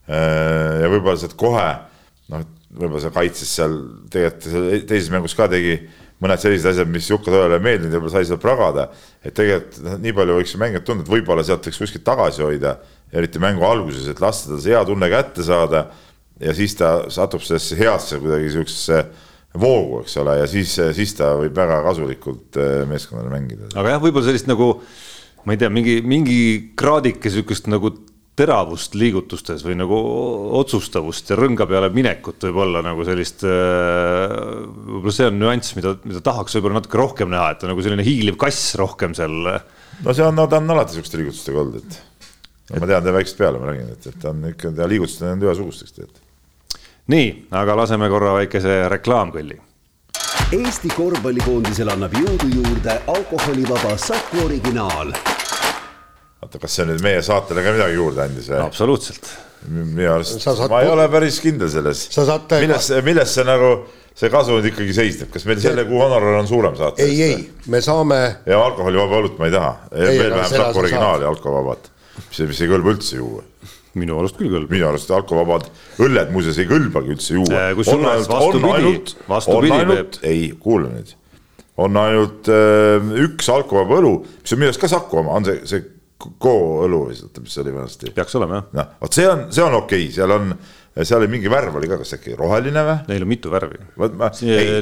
ja võib-olla sealt kohe noh, võib-olla seal kaitses seal tegelikult teises mängus ka tegi mõned sellised asjad, mis Jukka Toojale ei meeldinud võib-olla sai seal pragada. et tegelikult noh, nii palju võiks ju mängijat tunda, et võib-olla sealt võiks kuskilt tagasi hoida, eriti mängu alguses, et lasta tal see hea tunne kätte saada. ja siis ta satub sellesse heasse kuidagi siuksesse voogu, eks ole, ja siis, siis ta võib väga kasulikult eh, meeskonnale mängida. aga jah, võib-olla sellist nagu ma ei tea, mingi, mingi kraadike sihukest nagu teravust liigutustes või nagu otsustavust ja rõnga peale minekut võib-olla nagu sellist, äh, võib-olla see on nüanss, mida, mida tahaks võib-olla natuke rohkem näha, et ta nagu selline hiiliv kass rohkem seal. no see on, no ta on alati siukeste liigutustega olnud, et no, ma tean ta väiksest peale, ma räägin, et, et ta on ikka, ta liigutused on ühesugusteks tegelikult. nii, aga laseme korra väikese reklaamkõlli Eesti korvpallikoondisele annab jõudu juurde alkoholivaba Saku originaal oota, kas see nüüd meie saatele ka midagi juurde andis või? absoluutselt. minu arust, ma ei ole päris kindel selles. milles, milles see nagu, see kasu nüüd ikkagi seisneb, kas meil selle kuu honorar on suurem saate? ei, ei, me saame. ja alkoholivaba õlut ma ei taha, veel vähem Saku originaali alkovabat, mis, mis ei kõlba üldse juua minu arust küll kõlbab. minu arust alkovabad õlled muuseas ei kõlbagi üldse juua. Äh, kusjuures vastupidi, vastupidi Peep. ei, kuula nüüd. on ainult äh, üks alkovaba õlu, mis on minu arust ka Saku oma, on see, see Go-õlu või oota, mis see oli vanasti? peaks olema jah. noh, vot see on, see on okei okay., seal on, seal oli mingi värv oli ka, kas äkki roheline või? Neil on mitu värvi.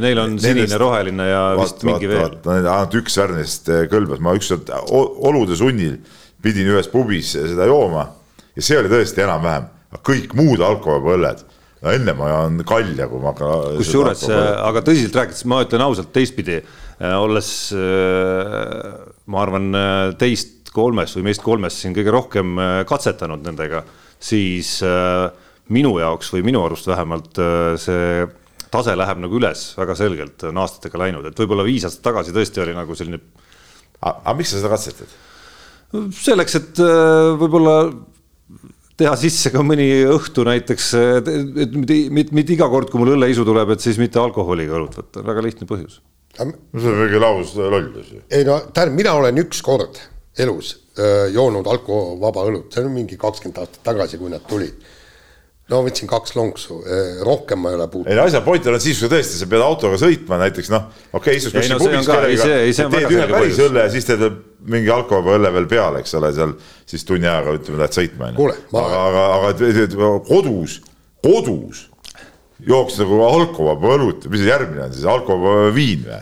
Neil on sinine roheline ja vaat, vist mingi vaat, veel. ainult üks värv neist eh, kõlbas, ma ükskord olude sunnil pidin ühes pubis seda jooma ja see oli tõesti enam-vähem, kõik muud alkovaba õlled no enne ma joon kalja, kui ma hakkan. kusjuures, aga tõsiselt rääkides, ma ütlen ausalt teistpidi, eh, olles eh, ma arvan teist kolmest või meist kolmest siin kõige rohkem äh, katsetanud nendega, siis äh, minu jaoks või minu arust vähemalt äh, see tase läheb nagu üles väga selgelt, on aastatega läinud, et võib-olla viis aastat tagasi tõesti oli nagu selline. aga miks sa seda katsetad? selleks, et võib-olla teha sisse ka mõni õhtu näiteks, et mitte, mitte, mitte iga kord, kui mul õlleisu tuleb, et siis mitte alkoholiga õlut võtta, väga lihtne põhjus. see on mingi laus lollus ju. ei no tähendab, mina olen üks kord elus öö, joonud alkovaba õlut, see on mingi kakskümmend aastat tagasi, kui nad tulid. no võtsin kaks lonksu, rohkem ma ei ole puutunud. ei no asja point on siis, kui tõesti sa pead autoga sõitma näiteks noh, okei okay,, istud kuskil pubis kellegagi, teed ühe päris õlle ja siis teed mingi alkovaba õlle veel peale, eks ole, seal siis tunni ajaga ütleme, lähed sõitma onju. aga, aga, aga kodus, kodus jooks nagu alkovaba õlut, mis see järgmine on siis, alkovaba viin või?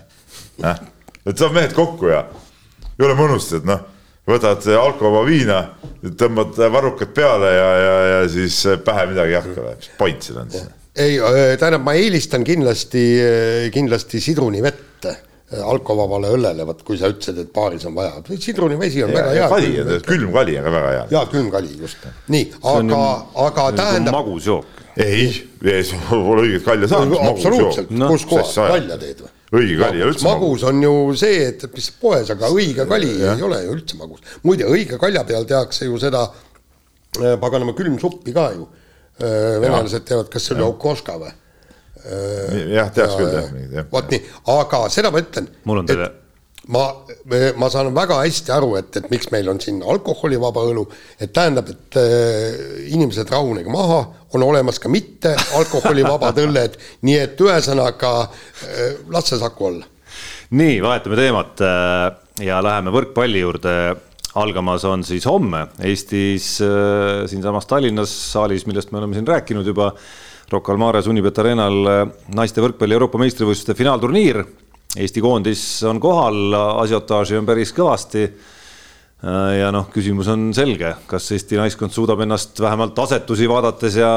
noh, et saab mehed kokku ja ei ole mõnus, et noh võtad alkovaba viina, tõmbad varrukad peale ja, ja, ja siis pähe midagi ei hakka või, mis point seal on siis? ei, tähendab, ma eelistan kindlasti, kindlasti sidrunivett alkovabale õllele, vot kui sa ütlesid, et baaris on vaja, sidrunivesi on ja, väga hea. kali, külmkali on ka väga hea. jaa, külmkali, just. nii, aga, aga tähendab. magus jook. ei, pole õiget kalja saanud. absoluutselt, kus kohas, kalja teed või? Õige kali ei ole üldse magus. magus on ju see, et mis poes, aga õige kali ja. ei ole ju üldse magus. muide, õige kalja peal tehakse ju seda äh, paganama külmsuppi ka ju. Äh, venelased teevad, kas see oli okoška või? Äh, jah, tehakse küll jah. vot nii, aga seda ma ütlen. mul on teile ma, ma saan väga hästi aru, et, et miks meil on siin alkoholivaba õlu, et tähendab, et äh, inimesed rahunege maha, on olemas ka mitte alkoholivabad õlled, nii et ühesõnaga äh, las see saku olla. nii, vahetame teemat äh, ja läheme võrkpalli juurde. algamas on siis homme Eestis äh, siinsamas Tallinnas saalis, millest me oleme siin rääkinud juba. Rocca al Mare Unibet Arenal äh, naiste võrkpalli Euroopa meistrivõistluste finaalturniir Eesti koondis on kohal, asiotaaži on päris kõvasti. ja noh, küsimus on selge, kas Eesti naiskond suudab ennast vähemalt asetusi vaadates ja,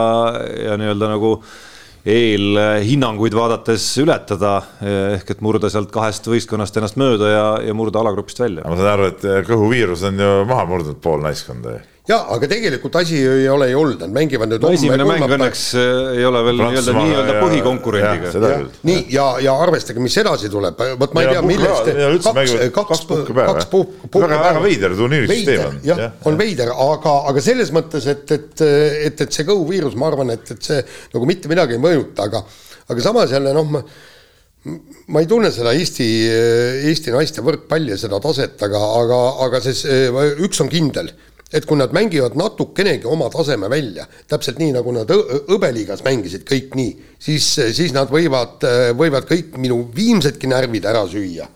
ja nii-öelda nagu eelhinnanguid vaadates ületada ehk et murda sealt kahest võistkonnast ennast mööda ja, ja murda alagrupist välja. ma saan aru, et kõhuviirus on ju maha murdnud pool naiskonda ja aga tegelikult asi ei ole ju olnud, nad mängivad nüüd no esimene mäng õnneks äh, ei ole veel nii-öelda nii-öelda põhikonkurendiga. nii ja, ja arvestage, mis edasi tuleb, vot ma ei tea, millest. kaks, kaks puhkepäeva. kaks puhkepäeva. väga veider turniirisüsteem on. jah, on veider, aga, aga selles mõttes, et, et, et, et see kõhuviirus, ma arvan, et, et see nagu mitte midagi ei mõjuta, aga, aga samas jälle noh, ma ma ei tunne seda Eesti, Eesti naiste võrkpalli ja seda taset, aga, aga, aga see, üks on kindel et kui nad mängivad natukenegi oma taseme välja, täpselt nii, nagu nad hõbeliigas mängisid kõik nii, siis, siis nad võivad, võivad kõik minu viimsedki närvid ära süüa.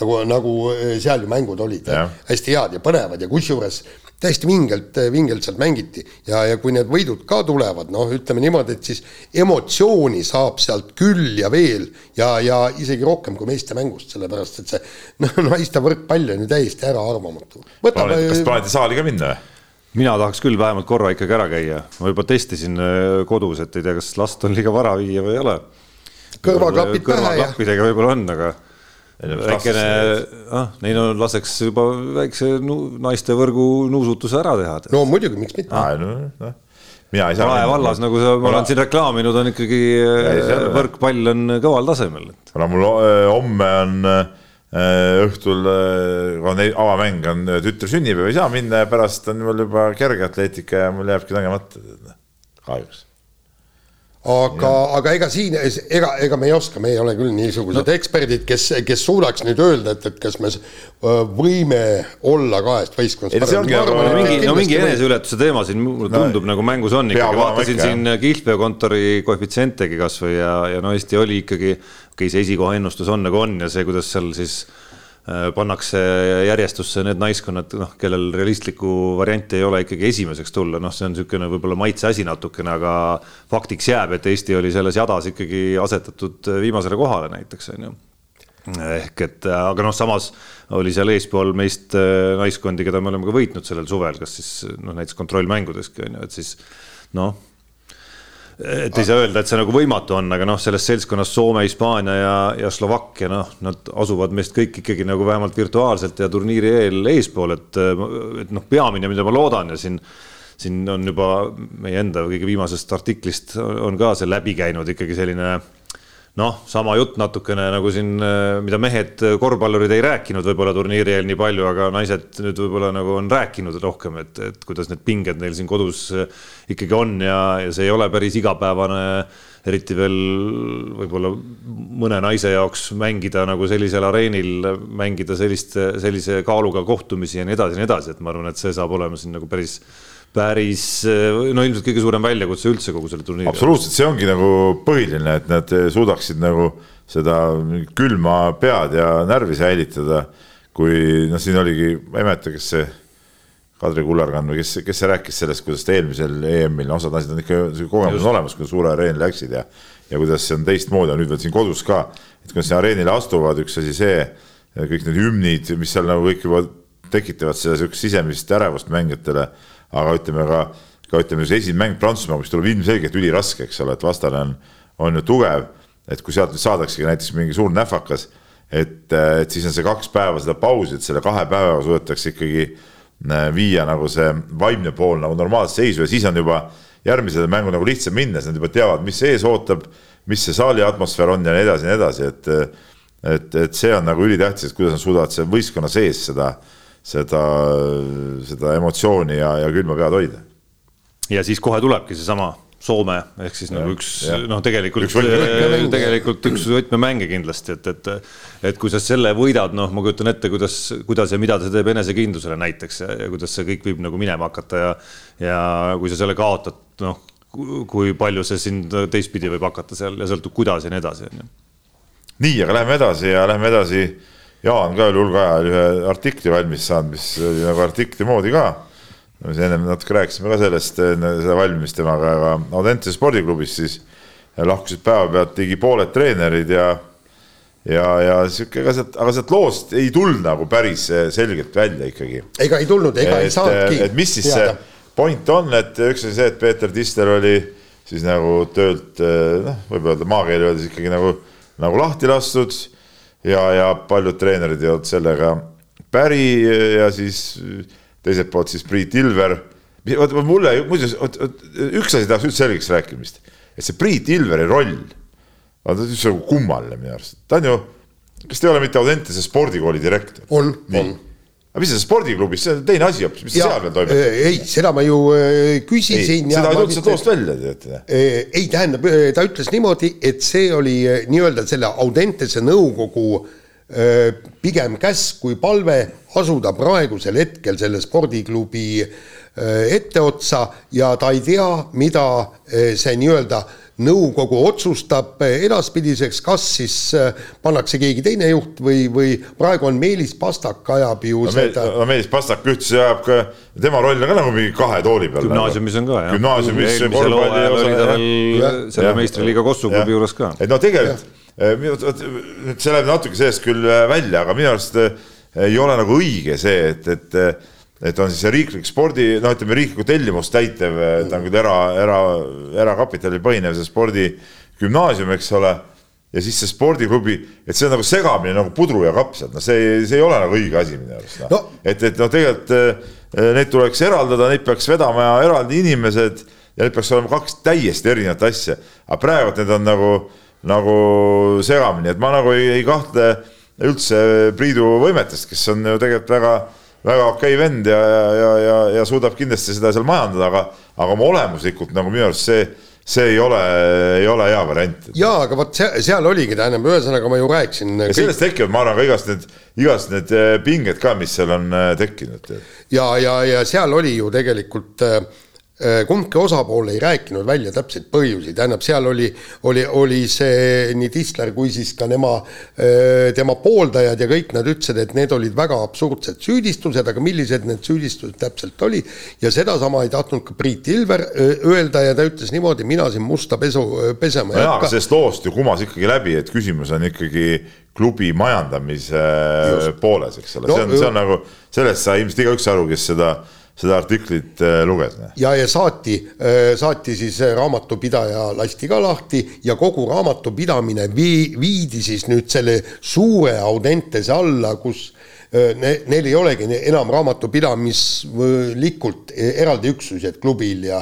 nagu, nagu seal ju mängud olid, hästi head ja põnevad ja kusjuures täiesti vingelt, vingelt sealt mängiti ja, ja kui need võidud ka tulevad, noh, ütleme niimoodi, et siis emotsiooni saab sealt küll ja veel ja, ja isegi rohkem kui meeste mängust, sellepärast et see noh, naiste võrkpall on ju täiesti äraarvamatu. kas plaanite saali ka minna või? mina tahaks küll vähemalt korra ikkagi ära käia, ma juba testisin äh, kodus, et ei tea, kas last on liiga vara viia või ei ole. kõrvaklapid pähe ja. kõrvaklappidega võib-olla on, aga väikene, ah, neil on, laseks juba väikse nu, naistevõrgu nuusutuse ära teha. no muidugi, miks mitte. No, no. mina ei saa. Rae vallas, nagu sa, ma olen siin reklaaminud, on ikkagi võrkpall on kõval tasemel. kuna mul äh, homme on äh, õhtul on avamäng on tütre sünnipäev, ei saa minna ja pärast on mul juba kergeatleetika ja mul jääbki tegemata kahjuks aga, aga ega siin, ega, ega me ei oska, me ei ole küll niisugused no. eksperdid, kes, kes suudaks nüüd öelda, et, et kas me võime olla kahest võistkonnast. Nagu no mingi, no mingi eneseületuse teema siin mulle tundub no, nagu mängus on ikkagi, vaatasin ikka. siin kihlveokontori koefitsientegi kasvõi ja, ja no Eesti oli ikkagi, okei okay,, see esikoha ennustus on nagu on ja see, kuidas seal siis Äh, pannakse järjestusse need naiskonnad, noh, kellel realistlikku varianti ei ole ikkagi esimeseks tulla, noh, see on niisugune võib-olla maitse asi natukene, aga faktiks jääb, et Eesti oli selles jadas ikkagi asetatud viimasele kohale näiteks, on ju. Ehk et, aga noh, samas oli seal eespool meist äh, naiskondi, keda me oleme ka võitnud sellel suvel, kas siis noh, näiteks kontrollmängudeski on ju, et siis noh et ei saa öelda, et see nagu võimatu on, aga noh, selles seltskonnas Soome, Hispaania ja, ja Slovakkia, noh, nad asuvad meist kõik ikkagi nagu vähemalt virtuaalselt ja turniiri eel eespool, et, et noh, peamine, mida ma loodan ja siin siin on juba meie enda kõige viimasest artiklist on ka see läbi käinud ikkagi selline noh, sama jutt natukene nagu siin, mida mehed, korvpallurid ei rääkinud võib-olla turniiri eel nii palju, aga naised nüüd võib-olla nagu on rääkinud rohkem, et, et kuidas need pinged neil siin kodus ikkagi on ja, ja see ei ole päris igapäevane, eriti veel võib-olla mõne naise jaoks mängida nagu sellisel areenil, mängida selliste, sellise kaaluga kohtumisi ja nii edasi ja nii edasi, et ma arvan, et see saab olema siin nagu päris päris no ilmselt kõige suurem väljakutse üldse kogu selle turniiri. absoluutselt, see ongi nagu põhiline, et nad suudaksid nagu seda külma pead ja närvi säilitada. kui noh, siin oligi, ma ei mäleta, kes see Kadri Kullerkann või kes, kes see rääkis sellest, kuidas eelmisel EM-il, no osad asjad on ikka, kogemus on olemas, kui suure areenile läksid ja ja kuidas see on teistmoodi, nüüd veel siin kodus ka, et kui nad sinna areenile astuvad, üks asi see, kõik need hümnid, mis seal nagu kõik juba tekitavad seda sihukest sisemist ärevust mängijatele aga ütleme ka, ka ütleme, see esimene mäng Prantsusmaaga, mis tuleb ilmselgelt üliraske, eks ole, et vastane on, on ju tugev. et kui sealt nüüd saadaksegi näiteks mingi suur nähvakas, et, et siis on see kaks päeva seda pausi, et selle kahe päevaga suudetakse ikkagi äh, viia nagu see vaimne pool nagu normaalse seisu ja siis on juba järgmisele mängu nagu lihtsam minna, siis nad juba teavad, mis ees ootab, mis see saali atmosfäär on ja nii edasi ja nii edasi, et et, et see on nagu ülitähtis, et kuidas nad suudavad seal võistkonna sees seda äh, seda, seda emotsiooni ja, ja külma pead hoida. ja siis kohe tulebki seesama Soome ehk siis nagu üks noh, tegelikult, tegelikult üks võtmemänge kindlasti, et, et, et kui sa selle võidad, noh, ma kujutan ette, kuidas, kuidas ja mida see teeb enesekindlusele näiteks ja, ja kuidas see kõik võib nagu minema hakata ja, ja kui sa selle kaotad, noh, kui palju see sind teistpidi võib hakata seal ja sõltub, kuidas ja nii edasi, on ju. nii, aga lähme edasi ja lähme edasi. Jaan ka oli hulga aja ühe artikli valmis saanud, mis oli nagu artikli moodi ka me siin ennem natuke rääkisime ka sellest, seda valmimist temaga, aga Audentese spordiklubis siis lahkusid päevapealt ligi pooled treenerid ja ja, ja sihuke, ega sealt, aga sealt loost ei tulnud nagu päris selgelt välja ikkagi. ega ei tulnud, ega et, ei saanudki. et mis siis teada. see point on, et üks asi see, et Peeter Tisler oli siis nagu töölt noh, võib öelda maakeeli öeldes ikkagi nagu, nagu lahti lastud ja, ja paljud treenerid ei olnud sellega päri ja siis teiselt poolt siis Priit Ilver. vot mulle muuseas, üks asi tahaks üldse selgeks rääkimist, et see Priit Ilveri roll on üldse nagu kummaline minu arust, ta on ju, kas ta ei ole mitte Audentese spordikooli direktor? on, on aga mis see spordiklubis, see on teine asi hoopis, mis ja, seal veel toimub? ei, seda ma ju äh, küsisin. seda ei tulnud sealt loost välja, teate. ei, tähendab, ta ütles niimoodi, et see oli äh, nii-öelda selle Audentese nõukogu äh, pigem käsk kui palve asuda praegusel hetkel selle spordiklubi äh, etteotsa ja ta ei tea, mida äh, see nii-öelda nõukogu otsustab äh, edaspidiseks, kas siis pannakse keegi teine juht või, või praegu on Meelis Pastak ajab ju no, seda. no Meelis Pastak ühtlasi ajab ka, tema roll on ka nagu mingi kahe tooli peal. gümnaasiumis on ka jah. gümnaasiumis. eelmisel hooajal oli ta veel selle meistriliiga Kossu klubi juures ka. et no tegelikult, nüüd see läheb natuke sellest küll välja, aga minu arust ei ole nagu õige see, et, et et on siis riiklik spordi, noh, ütleme riiklikku tellimust täitev, ta on küll era, era, erakapitalil põhinev see spordigümnaasium, eks ole. ja siis see spordiklubi, et see on nagu segamine nagu pudru ja kapsad, no see, see ei ole nagu õige asi minu arust no. no.. et, et noh, tegelikult eh, neid tuleks eraldada, neid peaks vedama eraldi inimesed ja need peaks olema kaks täiesti erinevat asja. aga praegu need on nagu, nagu segamini, et ma nagu ei, ei kahtle üldse Priidu võimetest, kes on ju tegelikult väga, väga okei vend ja, ja, ja, ja, ja suudab kindlasti seda seal majandada, aga, aga oma olemuslikult nagu minu arust see see ei ole, ei ole hea variant. jaa, aga vot see, seal oligi, tähendab, ühesõnaga ma ju rääkisin. ja kõik... sellest tekivad, ma arvan, ka igast need, igast need eh, pinged ka, mis seal on eh, tekkinud. ja, ja, ja seal oli ju tegelikult Äh, kumbki osapool ei rääkinud välja täpseid põhjusi, tähendab, seal oli, oli, oli see nii Tisler kui siis ka nema, äh, tema pooldajad ja kõik nad ütlesid, et need olid väga absurdsed süüdistused, aga millised need süüdistused täpselt oli ja sedasama ei tahtnud ka Priit Ilver äh, öelda ja ta ütles niimoodi, mina siin musta pesu pesema ei no hakka. sellest loost ju kumas ikkagi läbi, et küsimus on ikkagi klubi majandamise Just. pooles, eks ole no,, see on, see on nagu, sellest sai ilmselt igaüks aru, kes seda seda artiklit äh, luges. ja, ja saati, äh, saati siis äh, raamatupidaja lasti ka lahti ja kogu raamatupidamine vii-, viidi siis nüüd selle suure Audentese alla, kus ne, neil ei olegi enam raamatupidamislikult eraldi üksused klubil ja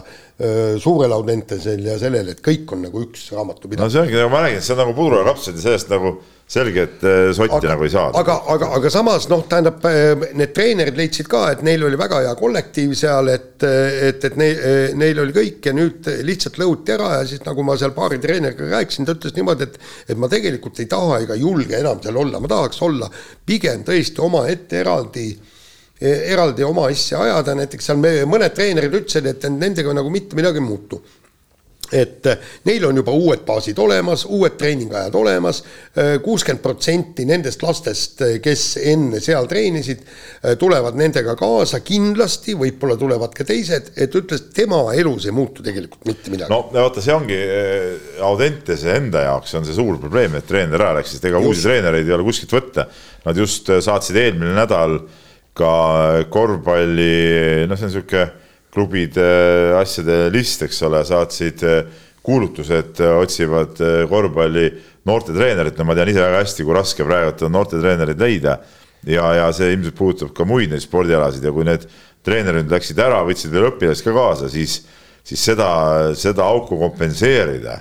suurel Audentesel ja sellel, et kõik on nagu üks raamatupidamine. no see ongi, nagu ma räägin, see on nagu puder ja kapsad ja sellest nagu selge, et äh, sotti aga, nagu ei saada. aga, aga, aga samas noh, tähendab äh, need treenerid leidsid ka, et neil oli väga hea kollektiiv seal, et, et, et neil, neil oli kõik ja nüüd lihtsalt lõhuti ära ja siis nagu ma seal paari treeneriga rääkisin, ta ütles niimoodi, et, et ma tegelikult ei taha ega julge enam seal olla, ma tahaks olla pigem tõesti omaette eraldi eraldi oma asja ajada, näiteks seal me, mõned treenerid ütlesid, et nendega nagu mitte midagi ei muutu et äh, neil on juba uued baasid olemas, uued treeningajad olemas, äh, kuuskümmend protsenti nendest lastest, äh, kes enne seal treenisid, tulevad nendega kaasa kindlasti, võib-olla tulevad ka teised, et ütles, tema elus ei muutu tegelikult mitte midagi. no vaata, see ongi Audentese enda jaoks on see suur probleem, et treener ära läks, sest ega uusi treenereid ei ole kuskilt võtta. Nad just saatsid eelmine nädal ka korvpalli, noh, see on niisugune klubide asjade list, eks ole, saatsid eh, kuulutuse, et eh, otsivad eh, korvpalli noortetreenerit, no ma tean ise väga hästi, kui raske praegu on noortetreenereid leida. ja, ja see ilmselt puudutab ka muid neid spordialasid. Ja kui need treenerid läksid ära, võtsid veel õpilasi ka kaasa, siis, siis seda, seda auku kompenseerida.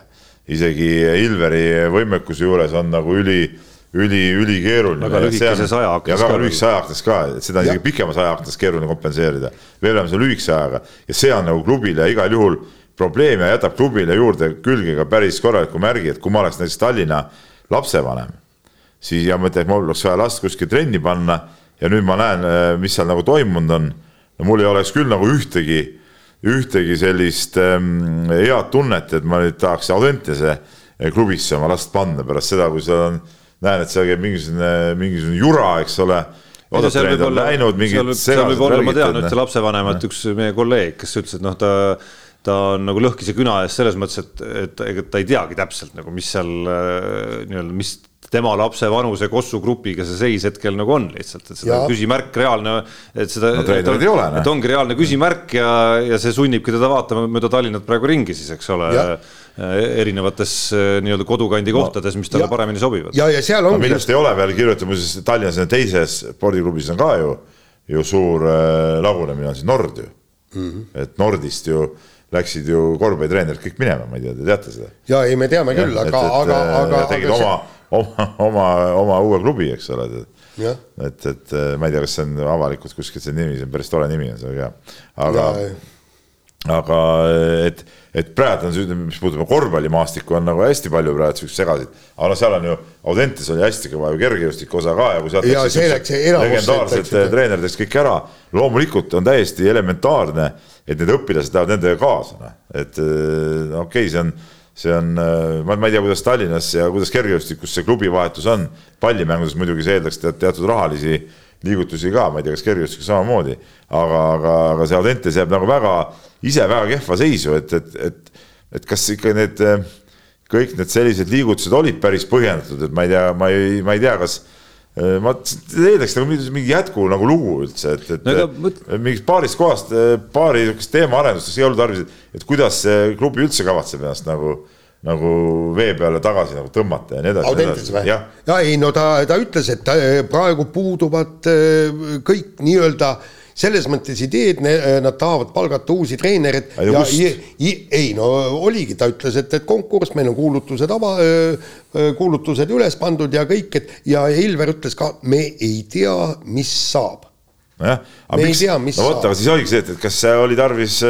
Isegi Ilveri võimekuse juures on nagu üli üli, ülikeeruline. väga lühikeses ajaaknas. ja väga lühikeses ajaaknas ka, seda on isegi pikemas ajaaknas keeruline kompenseerida. veel vähem selle lühikese ajaga ja see on nagu klubile igal juhul probleem ja jätab klubile juurde külge ka päris korraliku märgi, et kui ma oleks näiteks Tallinna lapsevanem, siis ja mõtlen, et mul oleks vaja last kuskil trenni panna ja nüüd ma näen, mis seal nagu toimunud on. no mul ei oleks küll nagu ühtegi, ühtegi sellist ähm, head tunnet, et ma nüüd tahaks Audentese klubisse oma last panna pärast seda, kui seal on, näen, et seal käib mingisugune, mingisugune jura, eks ole. Seal võib olla, seal, seal võib olla, ma tean ühte lapsevanemat, üks meie kolleeg, kes ütles, et noh, ta ta on nagu lõhkise küna ees selles mõttes, et, et ega ta ei teagi täpselt nagu, mis seal äh, nii-öelda, mis tema lapse vanuse Kossu grupiga see seis hetkel nagu on lihtsalt, et seda ja. küsimärk reaalne, et seda no,. et, et, noh. et ongi reaalne küsimärk ja, ja see sunnibki teda vaatama mööda Tallinnat praegu ringi siis, eks ole erinevates äh, nii-öelda kodukandi kohtades, mis talle ja, paremini sobivad. ja, ja seal ongi no,. millest ei ole veel kirjutatud, muuseas Tallinnas teises spordiklubis on ka ju, ju suur äh, lagunemine on siis Nord ju mm. -hmm. et Nordist ju läksid ju korvpallitreenerid kõik minema, ma ei tea, te teate seda? ja ei, me teame küll, aga, aga, aga. tegid aga oma see..., oma, oma, oma uue klubi, eks ole. et, et ma ei tea, kas see on avalikult kuskilt see nimi, see on päris tore nimi on see ka, aga, aga et et praegu on mis puudutab korvpallimaastikku, on nagu hästi palju praegu siukseid segasid, aga no seal on ju, Audentes oli hästi kõva ju kergejõustiku osa ka ja kui sealt ja see läks legendaarsed treenerid läks kõik ära, loomulikult on täiesti elementaarne, et need õpilased lähevad nendega kaasa, noh, et okei okay,, see on see on, ma, ma ei tea, kuidas Tallinnas ja kuidas kergejõustikus see klubivahetus on, pallimängudes muidugi see eeldaks teatud rahalisi liigutusi ka, ma ei tea, kas kergejõustikus samamoodi, aga, aga, aga see Audentes jääb nagu väga ise väga kehva seisu, et, et, et, et kas ikka need kõik need sellised liigutused olid päris põhjendatud, et ma ei tea, ma ei, ma ei tea, kas ma eeldaks nagu mingi jätku nagu lugu üldse, et, et no, mõt... mingist paarist kohast, paari niisugust teemaarendustest ei olnud tarvis, et kuidas see klubi üldse kavatseb ennast nagu nagu vee peale tagasi nagu tõmmata ja nii edasi. Audentes või? ja ei, no ta, ta ütles, et ta, praegu puuduvad kõik nii-öelda äh, selles mõttes ideed, nad tahavad palgata uusi treenereid ja, ja, ei no oligi, ta ütles, et, et konkurss, meil on kuulutused ava, kuulutused üles pandud ja kõik, et ja Ilver ütles ka, me ei tea, mis saab. nojah, aga miks, no vot, aga siis oligi see, et, et kas oli tarvis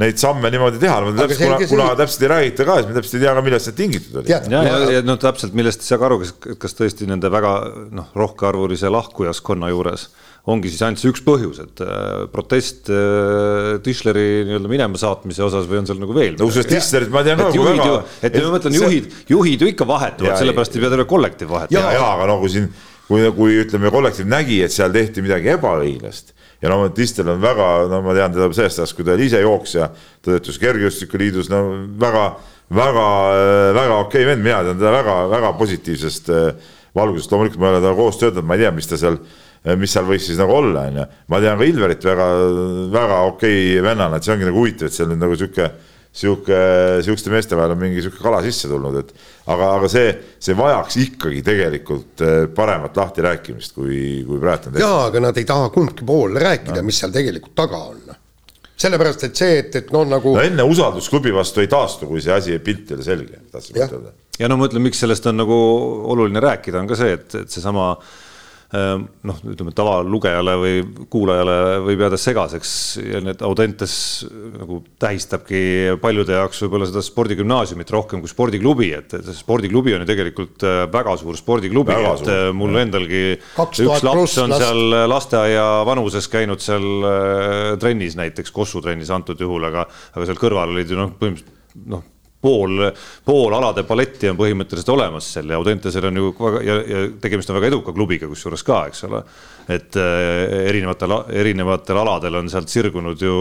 neid samme niimoodi teha, täpselt, kuna, kuna täpselt ei räägita ka, siis me täpselt ei tea ka, millest see tingitud oli. ja, ja, ja, ja no täpselt, millest ei saa ka aru, kas, kas tõesti nende väga noh, rohkearvulise lahkujaskonna juures ongi siis ainult see üks põhjus, et äh, protest äh, Tischleri nii-öelda minema saatmise osas või on seal nagu veel? no kusjuures Tischlerit ma tean ka. et juhid ju, et ma mõtlen, juhid, juhid ju ikka vahetuvad, sellepärast ei pea terve kollektiiv vahetama. ja, ja aga no kui siin, kui, kui ütleme, kollektiiv nägi, et seal tehti midagi ebaõiglast ja no Tistel on väga, no ma tean teda sellest ajast, kui ta oli ise jooksja, ta töötas Kergejõustikuliidus, no väga, väga, väga okei vend, mina tean teda väga-väga positiivsest äh, valgusest, loomulikult ma ei ole temaga koos töötanud, ma ei tea, mis ta seal mis seal võiks siis nagu olla, on ju. ma tean ka Ilverit väga, väga okei okay vennana, et see ongi nagu huvitav, et seal nüüd nagu sihuke, sihuke, sihukeste meeste vahel on mingi sihuke kala sisse tulnud, et aga, aga see, see vajaks ikkagi tegelikult eh, paremat lahtirääkimist, kui, kui praegu on tehtud. jaa, aga nad ei taha kumbki pool rääkida no., mis seal tegelikult taga on sellepärast, et see, et, et noh, nagu. no enne usaldus klubi vastu ei taastu, kui see asi, pilt ei ole selge, tahtsin ütelda. ja no ma ütlen, miks sellest on nagu oluline rääkida, on ka see, et, et seesama äh, noh, ütleme tavalugejale või kuulajale võib jääda segaseks ja need Audentes nagu tähistabki paljude jaoks võib-olla seda spordigümnaasiumit rohkem kui spordiklubi, et spordiklubi on ju tegelikult äh, väga suur spordiklubi, et suur. Äh, mul endalgi üks laps on last. seal lasteaia vanuses käinud seal äh, trennis näiteks, Kossu trennis antud juhul, aga, aga seal kõrval olid ju noh, põhimõtteliselt noh pool, pool alade paletti on põhimõtteliselt olemas seal ja Audentesel on ju väga ja, ja tegemist on väga eduka klubiga kusjuures ka, eks ole. et äh, erinevatel, erinevatel aladel on sealt sirgunud ju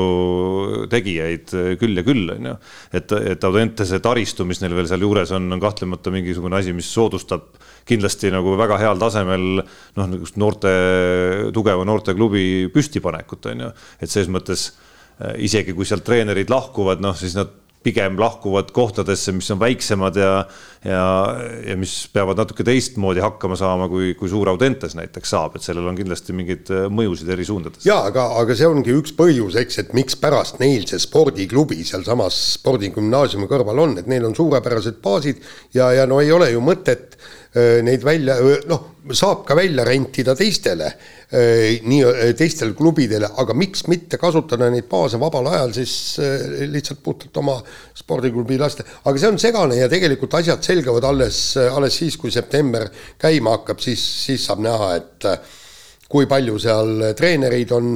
tegijaid küll ja küll, on ju. et, et Audentese taristu, mis neil veel sealjuures on, on kahtlemata mingisugune asi, mis soodustab kindlasti nagu väga heal tasemel noh, niisugust noorte, tugeva noorteklubi püstipanekut, on ju. et selles mõttes äh, isegi kui sealt treenerid lahkuvad, noh siis nad pigem lahkuvad kohtadesse, mis on väiksemad ja, ja, ja mis peavad natuke teistmoodi hakkama saama, kui, kui suur Audentes näiteks saab, et sellel on kindlasti mingeid äh, mõjusid eri suundades. ja aga, aga see ongi üks põhjus, eks, et mikspärast neil see spordiklubi sealsamas spordigümnaasiumi kõrval on, et neil on suurepärased baasid ja, ja no ei ole ju mõtet neid välja, noh, saab ka välja rentida teistele, nii teistele klubidele, aga miks mitte kasutada neid baase vabal ajal siis lihtsalt puhtalt oma spordiklubi laste, aga see on segane ja tegelikult asjad selgavad alles, alles siis, kui september käima hakkab, siis, siis saab näha, et kui palju seal treenereid on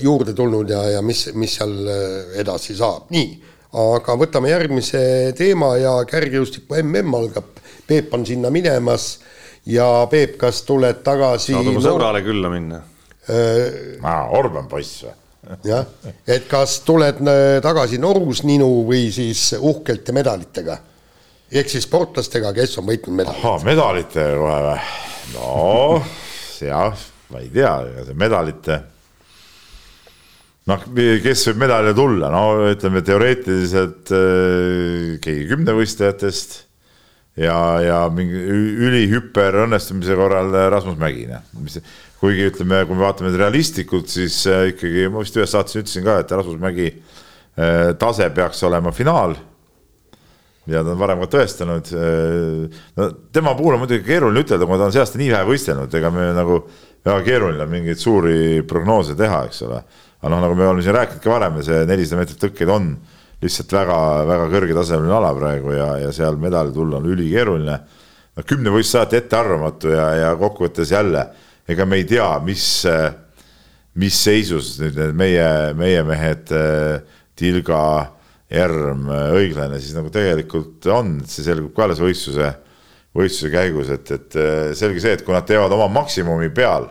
juurde tulnud ja, ja mis, mis seal edasi saab, nii aga võtame järgmise teema ja kergejõustiku mm algab. Peep on sinna minemas ja Peep, kas tuled tagasi? saad oma sõbrale külla minna äh,. aa, Orban poiss või? jah, et kas tuled äh, tagasi Norus ninu või siis uhkelt ja medalitega? ehk siis sportlastega, kes on võitnud medaleid. ahhaa, medalitega kohe või? no jah, ma ei tea, ega see medalite noh, kes võib medalile tulla, no ütleme teoreetiliselt äh, keegi kümnevõistlejatest ja, ja mingi ülihüper õnnestumise korral Rasmus Mägi, noh, mis kuigi ütleme, kui me vaatame realistlikult, siis äh, ikkagi ma vist ühes saates ütlesin ka, et Rasmus Mägi äh, tase peaks olema finaal. mida ta on varem ka tõestanud. no tema puhul on muidugi keeruline ütelda, kuna ta on see aasta nii vähe võistelnud, ega me nagu väga keeruline on mingeid suuri prognoose teha, eks ole aga noh, nagu me oleme siin rääkinud ka varem, see nelisada meetrit tõkkeid on lihtsalt väga-väga kõrgetasemeline ala praegu ja, ja seal medali tulla on ülikeeruline. no kümnevõistlus alati ettearvamatu ja, ja kokkuvõttes jälle, ega me ei tea, mis, mis seisus nüüd need meie, meie mehed Tilga, Järm, Õiglane siis nagu tegelikult on, see selgub ka alles võistluse, võistluse käigus, et, et selge see, et kui nad teevad oma maksimumi peal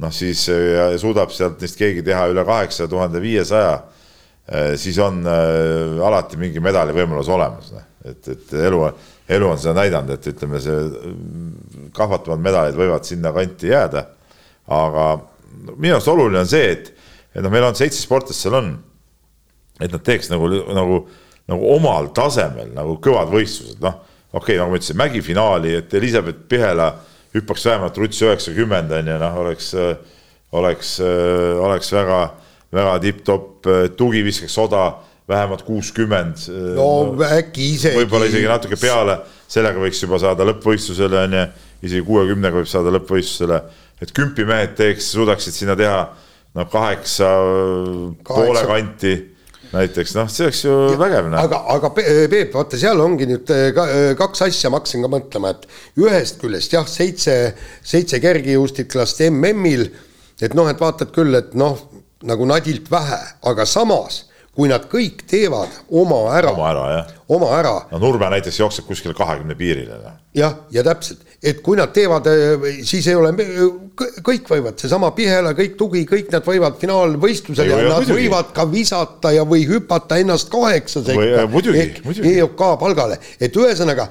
noh, siis ja suudab sealt neist keegi teha üle kaheksa tuhande viiesaja, eh, siis on äh, alati mingi medali võimalus olemas, noh, et, et elu, elu on seda näidanud, et ütleme, see mm, kahvatavad medalid võivad sinna kanti jääda. aga minu arust oluline on see, et, et noh, meil on seitse sportlast seal on, et nad teeks nagu, nagu, nagu omal tasemel nagu kõvad võistlused, noh, okei okay,, nagu ma ütlesin, mägifinaali, et Elizabeth Pihela hüppaks vähemalt ruts üheksakümmend on ju, noh, oleks, oleks, oleks väga, väga tipp-topp, tugi viskaks soda vähemalt kuuskümmend. no äkki isegi. võib-olla isegi natuke peale, sellega võiks juba saada lõppvõistlusele on ju, isegi kuuekümnega võib saada lõppvõistlusele, et kümpimehed teeks, suudaksid sinna teha noh, kaheksa, poole kanti näiteks noh, see oleks ju ja, vägev. Noh. aga, aga Peep, vaata, seal ongi nüüd äh, ka, äh, kaks asja, ma hakkasin ka mõtlema, et ühest küljest jah, seitse, seitse kergejõustiklast MM-il, et noh, et vaatad küll, et noh, nagu nadilt vähe, aga samas kui nad kõik teevad oma ära. oma ära, jah. oma ära. no Nurme näiteks jookseb kuskil kahekümne piirile. Noh. jah, ja täpselt, et kui nad teevad, siis ei ole, kõik võivad, seesama Pihela, kõik tugi, kõik nad võivad finaalvõistlusel ja nad muidugi. võivad ka visata ja, või hüpata ennast kaheksa sekka. EOK palgale, et ühesõnaga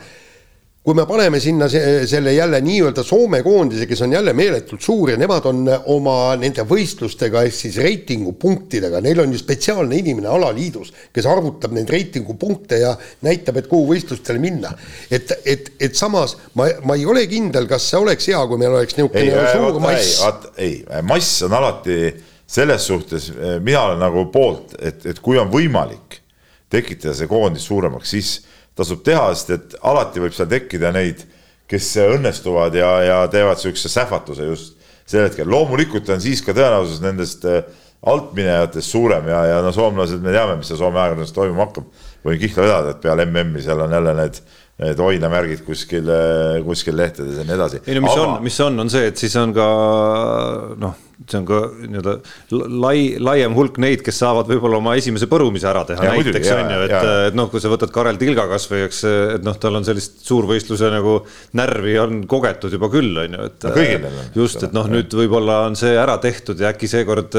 kui me paneme sinna see, selle jälle nii-öelda Soome koondise, kes on jälle meeletult suur ja nemad on oma nende võistlustega ehk siis reitingupunktidega, neil on ju spetsiaalne inimene alaliidus, kes arvutab neid reitingupunkte ja näitab, et kuhu võistlustele minna. et, et, et samas ma, ma ei ole kindel, kas see oleks hea, kui meil oleks niisugune suur mass. ei, mass on alati selles suhtes, mina olen nagu poolt, et, et kui on võimalik tekitada see koondis suuremaks, siis tasub teha, sest et alati võib seal tekkida neid, kes õnnestuvad ja, ja teevad niisuguse sähvatuse just sel hetkel. loomulikult on siis ka tõenäosus nendest äh, altminejatest suurem ja, ja no soomlased, me teame, mis seal Soome ajakirjanduses toimuma hakkab. võin kihla vedada, et peale MM-i seal on jälle need need hoinamärgid kuskil, äh, kuskil lehtedes ja nii edasi. ei no mis Aga... on, mis on, on see, et siis on ka noh see on ka nii-öelda lai, laiem hulk neid, kes saavad võib-olla oma esimese põrumise ära teha, näiteks on ju, et, et noh, kui sa võtad Karel Tilga kasvõi, eks, et noh, tal on sellist suurvõistluse nagu närvi on kogetud juba küll, on ju, et no,. just, et noh, nüüd võib-olla on see ära tehtud ja äkki seekord,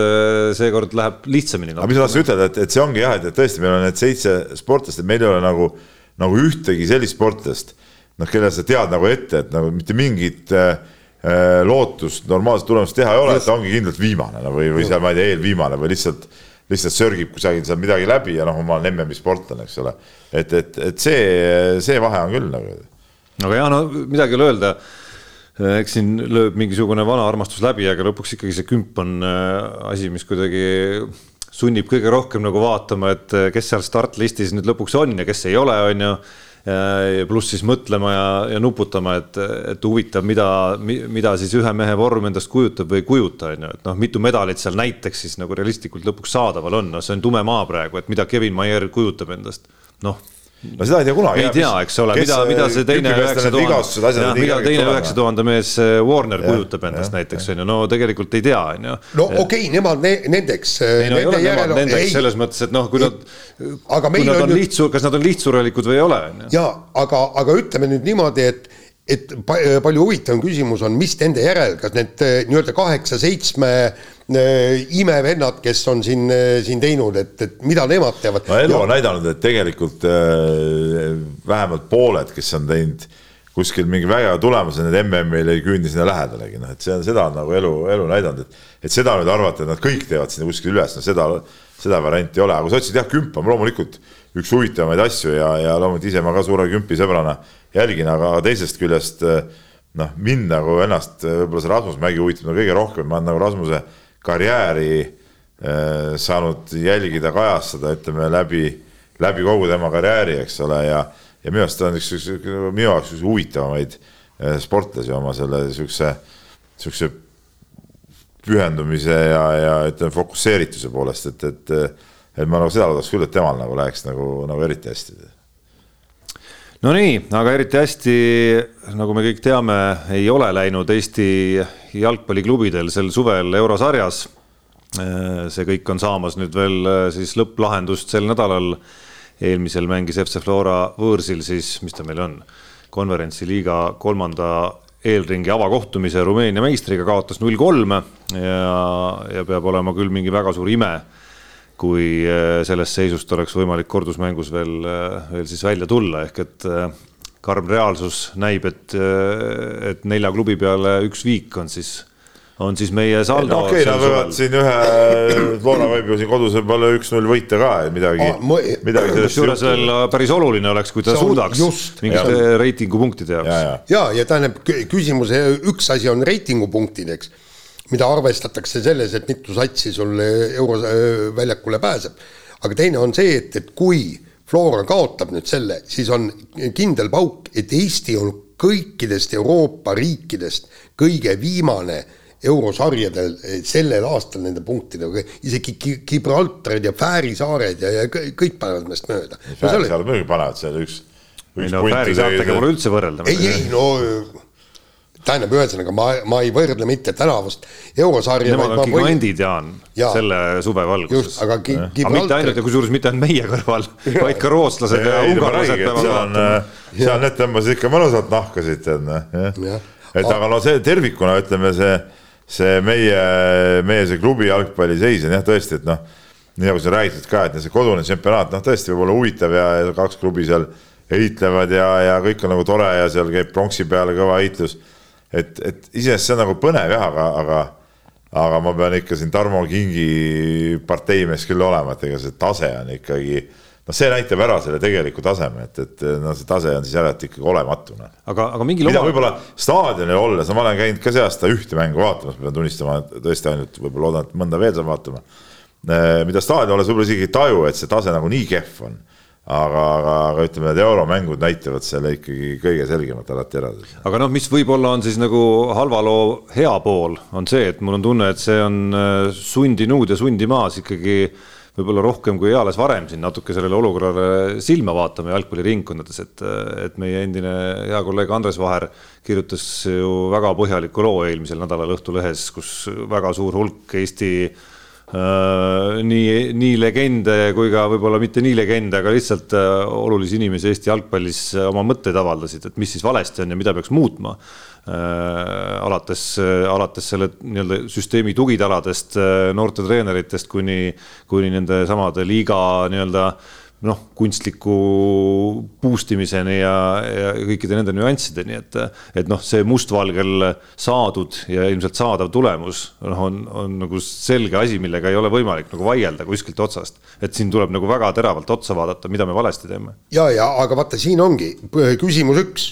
seekord läheb lihtsamini. aga mis ma tahtsin ütelda, et, et see ongi jah, et tõesti, meil on need seitse sportlast, et meil ei ole nagu, nagu ühtegi sellist sportlast, noh, kelle sa tead nagu ette, et nagu mitte mingit Äh, lootust normaalset tulemust teha ei ole, et ta ongi kindlalt viimane no, või, või seal ma ei tea, eelviimane või lihtsalt, lihtsalt sörgib kusagil seal midagi läbi ja noh, ma olen MM-i sportlane, eks ole. et, et, et see, see vahe on küll nagu. aga jah, no midagi ei ole öelda eks siin lööb mingisugune vana armastus läbi, aga lõpuks ikkagi see kümp on äh, asi, mis kuidagi sunnib kõige rohkem nagu vaatama, et äh, kes seal startlistis nüüd lõpuks on ja kes ei ole, on ju pluss siis mõtlema ja, ja nuputama, et, et huvitav, mida, mida siis ühe mehe vorm endast kujutab või ei kujuta, on ju, et noh, mitu medalit seal näiteks siis nagu realistlikult lõpuks saadaval on, no see on tume maa praegu, et mida Kevin Maier kujutab endast, noh no seda ei tea kunagi. ei tea, eks ole, mida, mida see teine üheksa tuhande, mida teine üheksa tuhande mees äh, Warner kujutab endast ja, näiteks on ju, no tegelikult ei tea, on ju. no okei okay,, nemad ne, nendeks. ei no ei ole nemad nendeks selles mõttes, et noh, kui nad, kui nad on lihtsu-, kas nad on lihtsurelikud või ei ole, on ju. jaa, aga, aga ütleme nüüd niimoodi, et et palju huvitavam küsimus on, mis nende järel, kas need äh, nii-öelda kaheksa-seitsme Äh, imevennad, kes on siin, äh, siin teinud, et, et mida nemad teevad. no elu on näidanud, et tegelikult äh, vähemalt pooled, kes on teinud kuskil mingi vägeva tulemuse, need MM-il ei küündi sinna lähedalegi, noh et see on, seda on nagu elu, elu näidanud, et et seda nüüd arvata, et nad kõik teevad sinna kuskil üles, no seda, seda varianti ei ole, aga sa ütlesid jah, kümp on loomulikult üks huvitavamaid asju ja, ja loomulikult ise ma ka suure kümpi sõbrana jälgin, aga teisest küljest noh, mind nagu ennast võib-olla see Rasmus Mägi huvitab nagu kõige rohkem, ma olen nagu Rasmuse karjääri äh, saanud jälgida, kajastada, ütleme läbi, läbi kogu tema karjääri, eks ole, ja, ja minu arust ta on üks, üks, minu jaoks üks huvitavamaid äh, sportlasi oma selle siukse, siukse pühendumise ja, ja ütleme fokusseerituse poolest, et, et, et ma nagu seda loodaks küll, et temal nagu läheks nagu, nagu eriti hästi. Nonii, aga eriti hästi, nagu me kõik teame, ei ole läinud Eesti jalgpalliklubidel sel suvel eurosarjas. see kõik on saamas nüüd veel äh, siis lõpplahendust sel nädalal. eelmisel mängis FC Flora võõrsil siis, mis ta meil on, konverentsiliiga kolmanda eelringi avakohtumise Rumeenia meistriga, kaotas null kolm ja, ja peab olema küll mingi väga suur ime kui äh, sellest seisust oleks võimalik kordusmängus veel, äh, veel siis välja tulla, ehk et karm reaalsus näib, et, et nelja klubi peale üks viik on siis, on siis meie saldo no,. okei okay,, nad võivad siin ühe, Flora võib ju siin kodus võib-olla üks-null võita ka, et midagi ah,, midagi sellest. kusjuures veel päris oluline oleks, kui ta suudaks mingit reitingupunktide jaoks. ja, ja, ja, ja tähendab, küsimuse üks asi on reitingupunktid, eks, mida arvestatakse selles, et mitu satsi sul euroväljakule pääseb. aga teine on see, et, et kui Flora kaotab nüüd selle, siis on kindel pauk, et Eesti on kõikidest Euroopa riikidest kõige viimane eurosarjadel sellel aastal nende punktidega, isegi Gibraltarid ja Fääri saared ja, ja kõik panevad meist mööda. Fääri saared muidugi panevad seal üks, üks. ei no Fääri saartega pole üldse võrrelda. ei, ei no tähendab, ühesõnaga ma, ma ei võrdle mitte tänavust eurosarja. Nemad on gigandid, Jaan ja., selle suve valguses. aga gi-, Gibraltar. aga mitte ainult ja kusjuures mitte ainult meie kõrval, vaid ka rootslased ja ungarlased peavad vaatama. seal need tõmbasid ikka mõnusalt nahka siit, tead noh. et aga no see tervikuna ütleme, see, see meie, meie see klubi jalgpalliseis on jah, tõesti, et noh, nii nagu sa rääkisid ka, et see kodune tsempionaat, noh, tõesti võib olla huvitav ja, ja kaks klubi seal heitlevad ja, ja kõik on nagu tore ja seal käib pronksi peale kõva heitlus et, et iseenesest see on nagu põnev jah, aga, aga, aga ma pean ikka siin Tarmo Kingi parteimees küll olema, et ega see tase on ikkagi noh, see näitab ära selle tegeliku taseme, et, et no see tase on siis järelikult ikkagi olematu. Noh. aga, aga mingil mida võib-olla staadionil olles, no ma olen käinud ka see aasta ühte mängu vaatamas, ma pean tunnistama, tõesti ainult võib-olla loodan, et mõnda veel saan vaatama. mida staadionil olles võib-olla isegi ei taju, et see tase nagu nii kehv on aga, aga, aga ütleme, need euromängud näitavad selle ikkagi kõige selgemalt alati ära. aga noh, mis võib-olla on siis nagu halva loo hea pool, on see, et mul on tunne, et see on äh, sundinud ja sundimaas ikkagi võib-olla rohkem kui eales varem siin natuke sellele olukorrale silma vaatama jalgpalliringkondades, et, et meie endine hea kolleeg Andres Vaher kirjutas ju väga põhjaliku loo eelmisel nädalal Õhtulehes, kus väga suur hulk Eesti Äh, nii, nii legende kui ka võib-olla mitte nii legende, aga lihtsalt äh, olulisi inimesi Eesti jalgpallis äh, oma mõtteid avaldasid, et mis siis valesti on ja mida peaks muutma. alates, alates selle nii-öelda süsteemi tugitaladest, noorte treeneritest kuni, kuni nende samade liiga nii-öelda noh, kunstliku boost imiseni ja, ja kõikide nende nüanssideni, et, et noh, see mustvalgel saadud ja ilmselt saadav tulemus noh, on, on nagu selge asi, millega ei ole võimalik nagu vaielda kuskilt otsast. et siin tuleb nagu väga teravalt otsa vaadata, mida me valesti teeme. ja, ja aga vaata, siin ongi küsimus üks.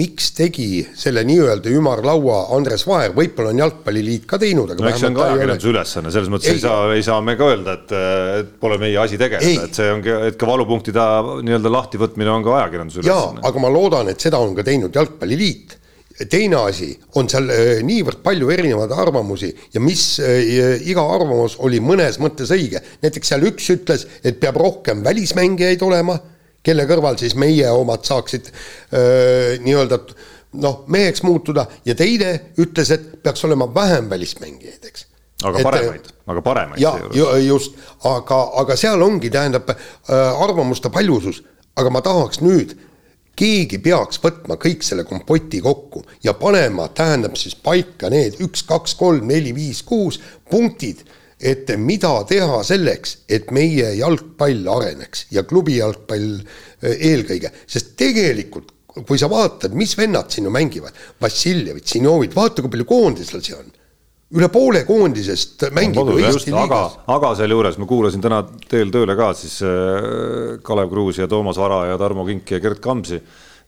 Miks tegi selle nii-öelda ümarlaua Andres Vaher, võib-olla on Jalgpalliliit ka teinud, aga no eks see on ka ajakirjanduse ülesanne, selles mõttes ei, ei saa, ei saa me ka öelda, et, et pole meie asi tegeleda, et see ongi, et ka valupunktide nii-öelda lahtivõtmine on ka ajakirjanduse ülesanne. aga ma loodan, et seda on ka teinud Jalgpalliliit. Teine asi on seal äh, niivõrd palju erinevaid arvamusi ja mis äh, iga arvamus oli mõnes mõttes õige. näiteks seal üks ütles, et peab rohkem välismängijaid olema, kelle kõrval siis meie omad saaksid nii-öelda noh, meheks muutuda. Ja teine ütles, et peaks olema vähem välismängijaid, eks. Aga et, paremaid, aga paremaid. ja just, aga, aga seal ongi, tähendab arvamuste paljusus, aga ma tahaks nüüd keegi peaks võtma kõik selle kompoti kokku ja panema, tähendab siis paika need üks, kaks, kolm, neli, viis, kuus punktid, et mida teha selleks, et meie jalgpall areneks ja klubi jalgpall äh, eelkõige, sest tegelikult kui sa vaatad, mis vennad siin ju mängivad, Vassiljevit, Sinovid, vaata, kui palju koondislasi on. Üle poole koondisest mängib ju Eesti liigas. aga, aga sealjuures ma kuulasin täna teel tööle ka siis äh, Kalev Kruusi ja Toomas Vara ja Tarmo Kinki ja Gerd Kamsi.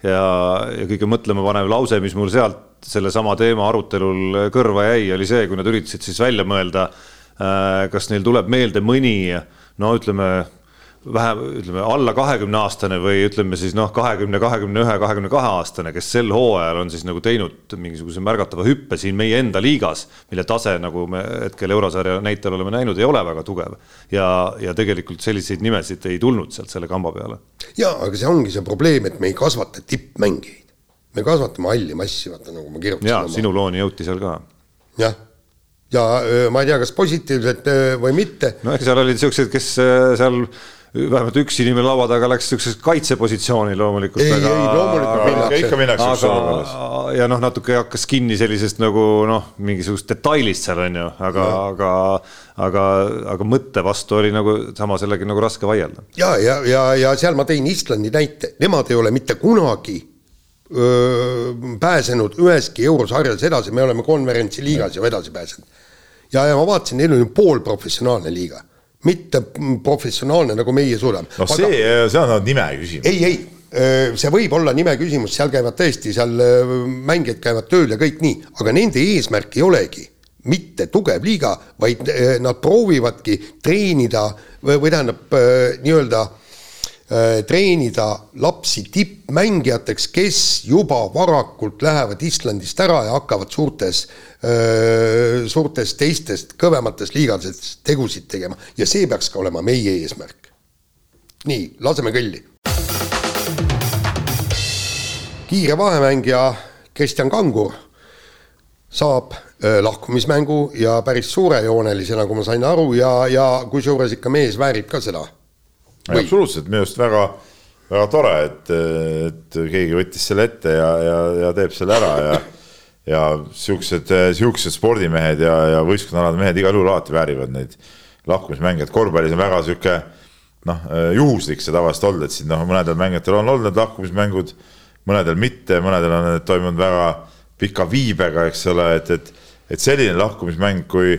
Ja, ja kõige mõtlemapanev lause, mis mul sealt sellesama teema arutelul kõrva jäi, oli see, kui nad üritasid siis välja mõelda, äh, kas neil tuleb meelde mõni no ütleme vähe, ütleme alla kahekümne aastane või ütleme siis noh, kahekümne, kahekümne ühe, kahekümne kahe aastane, kes sel hooajal on siis nagu teinud mingisuguse märgatava hüppe siin meie enda liigas, mille tase, nagu me hetkel eurosarja näitel oleme näinud, ei ole väga tugev. ja, ja tegelikult selliseid nimesid ei tulnud sealt selle kamba peale. ja, aga see ongi see probleem, et me ei kasvata tippmängijaid. me kasvatame halli massi, vaata nagu ma kirjutasin. ja oma... sinu looni jõuti seal ka. jah ja ma ei tea, kas positiivselt või mitte. no eks seal olid siuksed, kes seal vähemalt üks inimene laua taga läks niisugusesse kaitsepositsiooni loomulikult. ei, ei loomulikult minnakse. ikka minnakse üks olukorras. ja noh, natuke hakkas kinni sellisest nagu noh, mingisugust detailist seal on ju, aga, aga, aga, aga mõtte vastu oli nagu sama sellega nagu raske vaielda. ja, ja, ja, ja seal ma tõin Islandi näite, nemad ei ole mitte kunagi öö, pääsenud üheski eurosarjas edasi, me oleme konverentsi liigas ju edasi pääsenud. ja, ja ma vaatasin, neil on ju poolprofessionaalne liiga mitte professionaalne, nagu meie suudame. no see Aga..., see on nime küsimus. ei, ei, see võib olla nime küsimus, seal käivad tõesti, seal mängijad käivad tööl ja kõik nii, aga nende eesmärk ei olegi mitte tugev liiga, vaid nad proovivadki treenida või, või tähendab nii-öelda treenida lapsi tippmängijateks, kes juba varakult lähevad Islandist ära ja hakkavad suurtes suurtes teistest kõvemates liigades tegusid tegema ja see peaks ka olema meie eesmärk. nii, laseme kõlli. kiire vahemängija Kristjan Kangur saab lahkumismängu ja päris suurejoonelise, nagu ma sain aru, ja, ja kusjuures ikka mees väärib ka seda. Absoluutselt, minu arust väga, väga tore, et, et keegi võttis selle ette ja, ja, ja teeb selle ära ja ja siuksed, siuksed spordimehed ja, ja võistkonnaalade mehed igal juhul alati väärivad neid lahkumismänge, et korvpallis on väga sihuke noh, juhuslik see tavaliselt olnud, et siin noh, mõnedel mängijatel on olnud need lahkumismängud, mõnedel mitte, mõnedel on need toimunud väga pika viibega, eks ole, et, et, et selline lahkumismäng, kui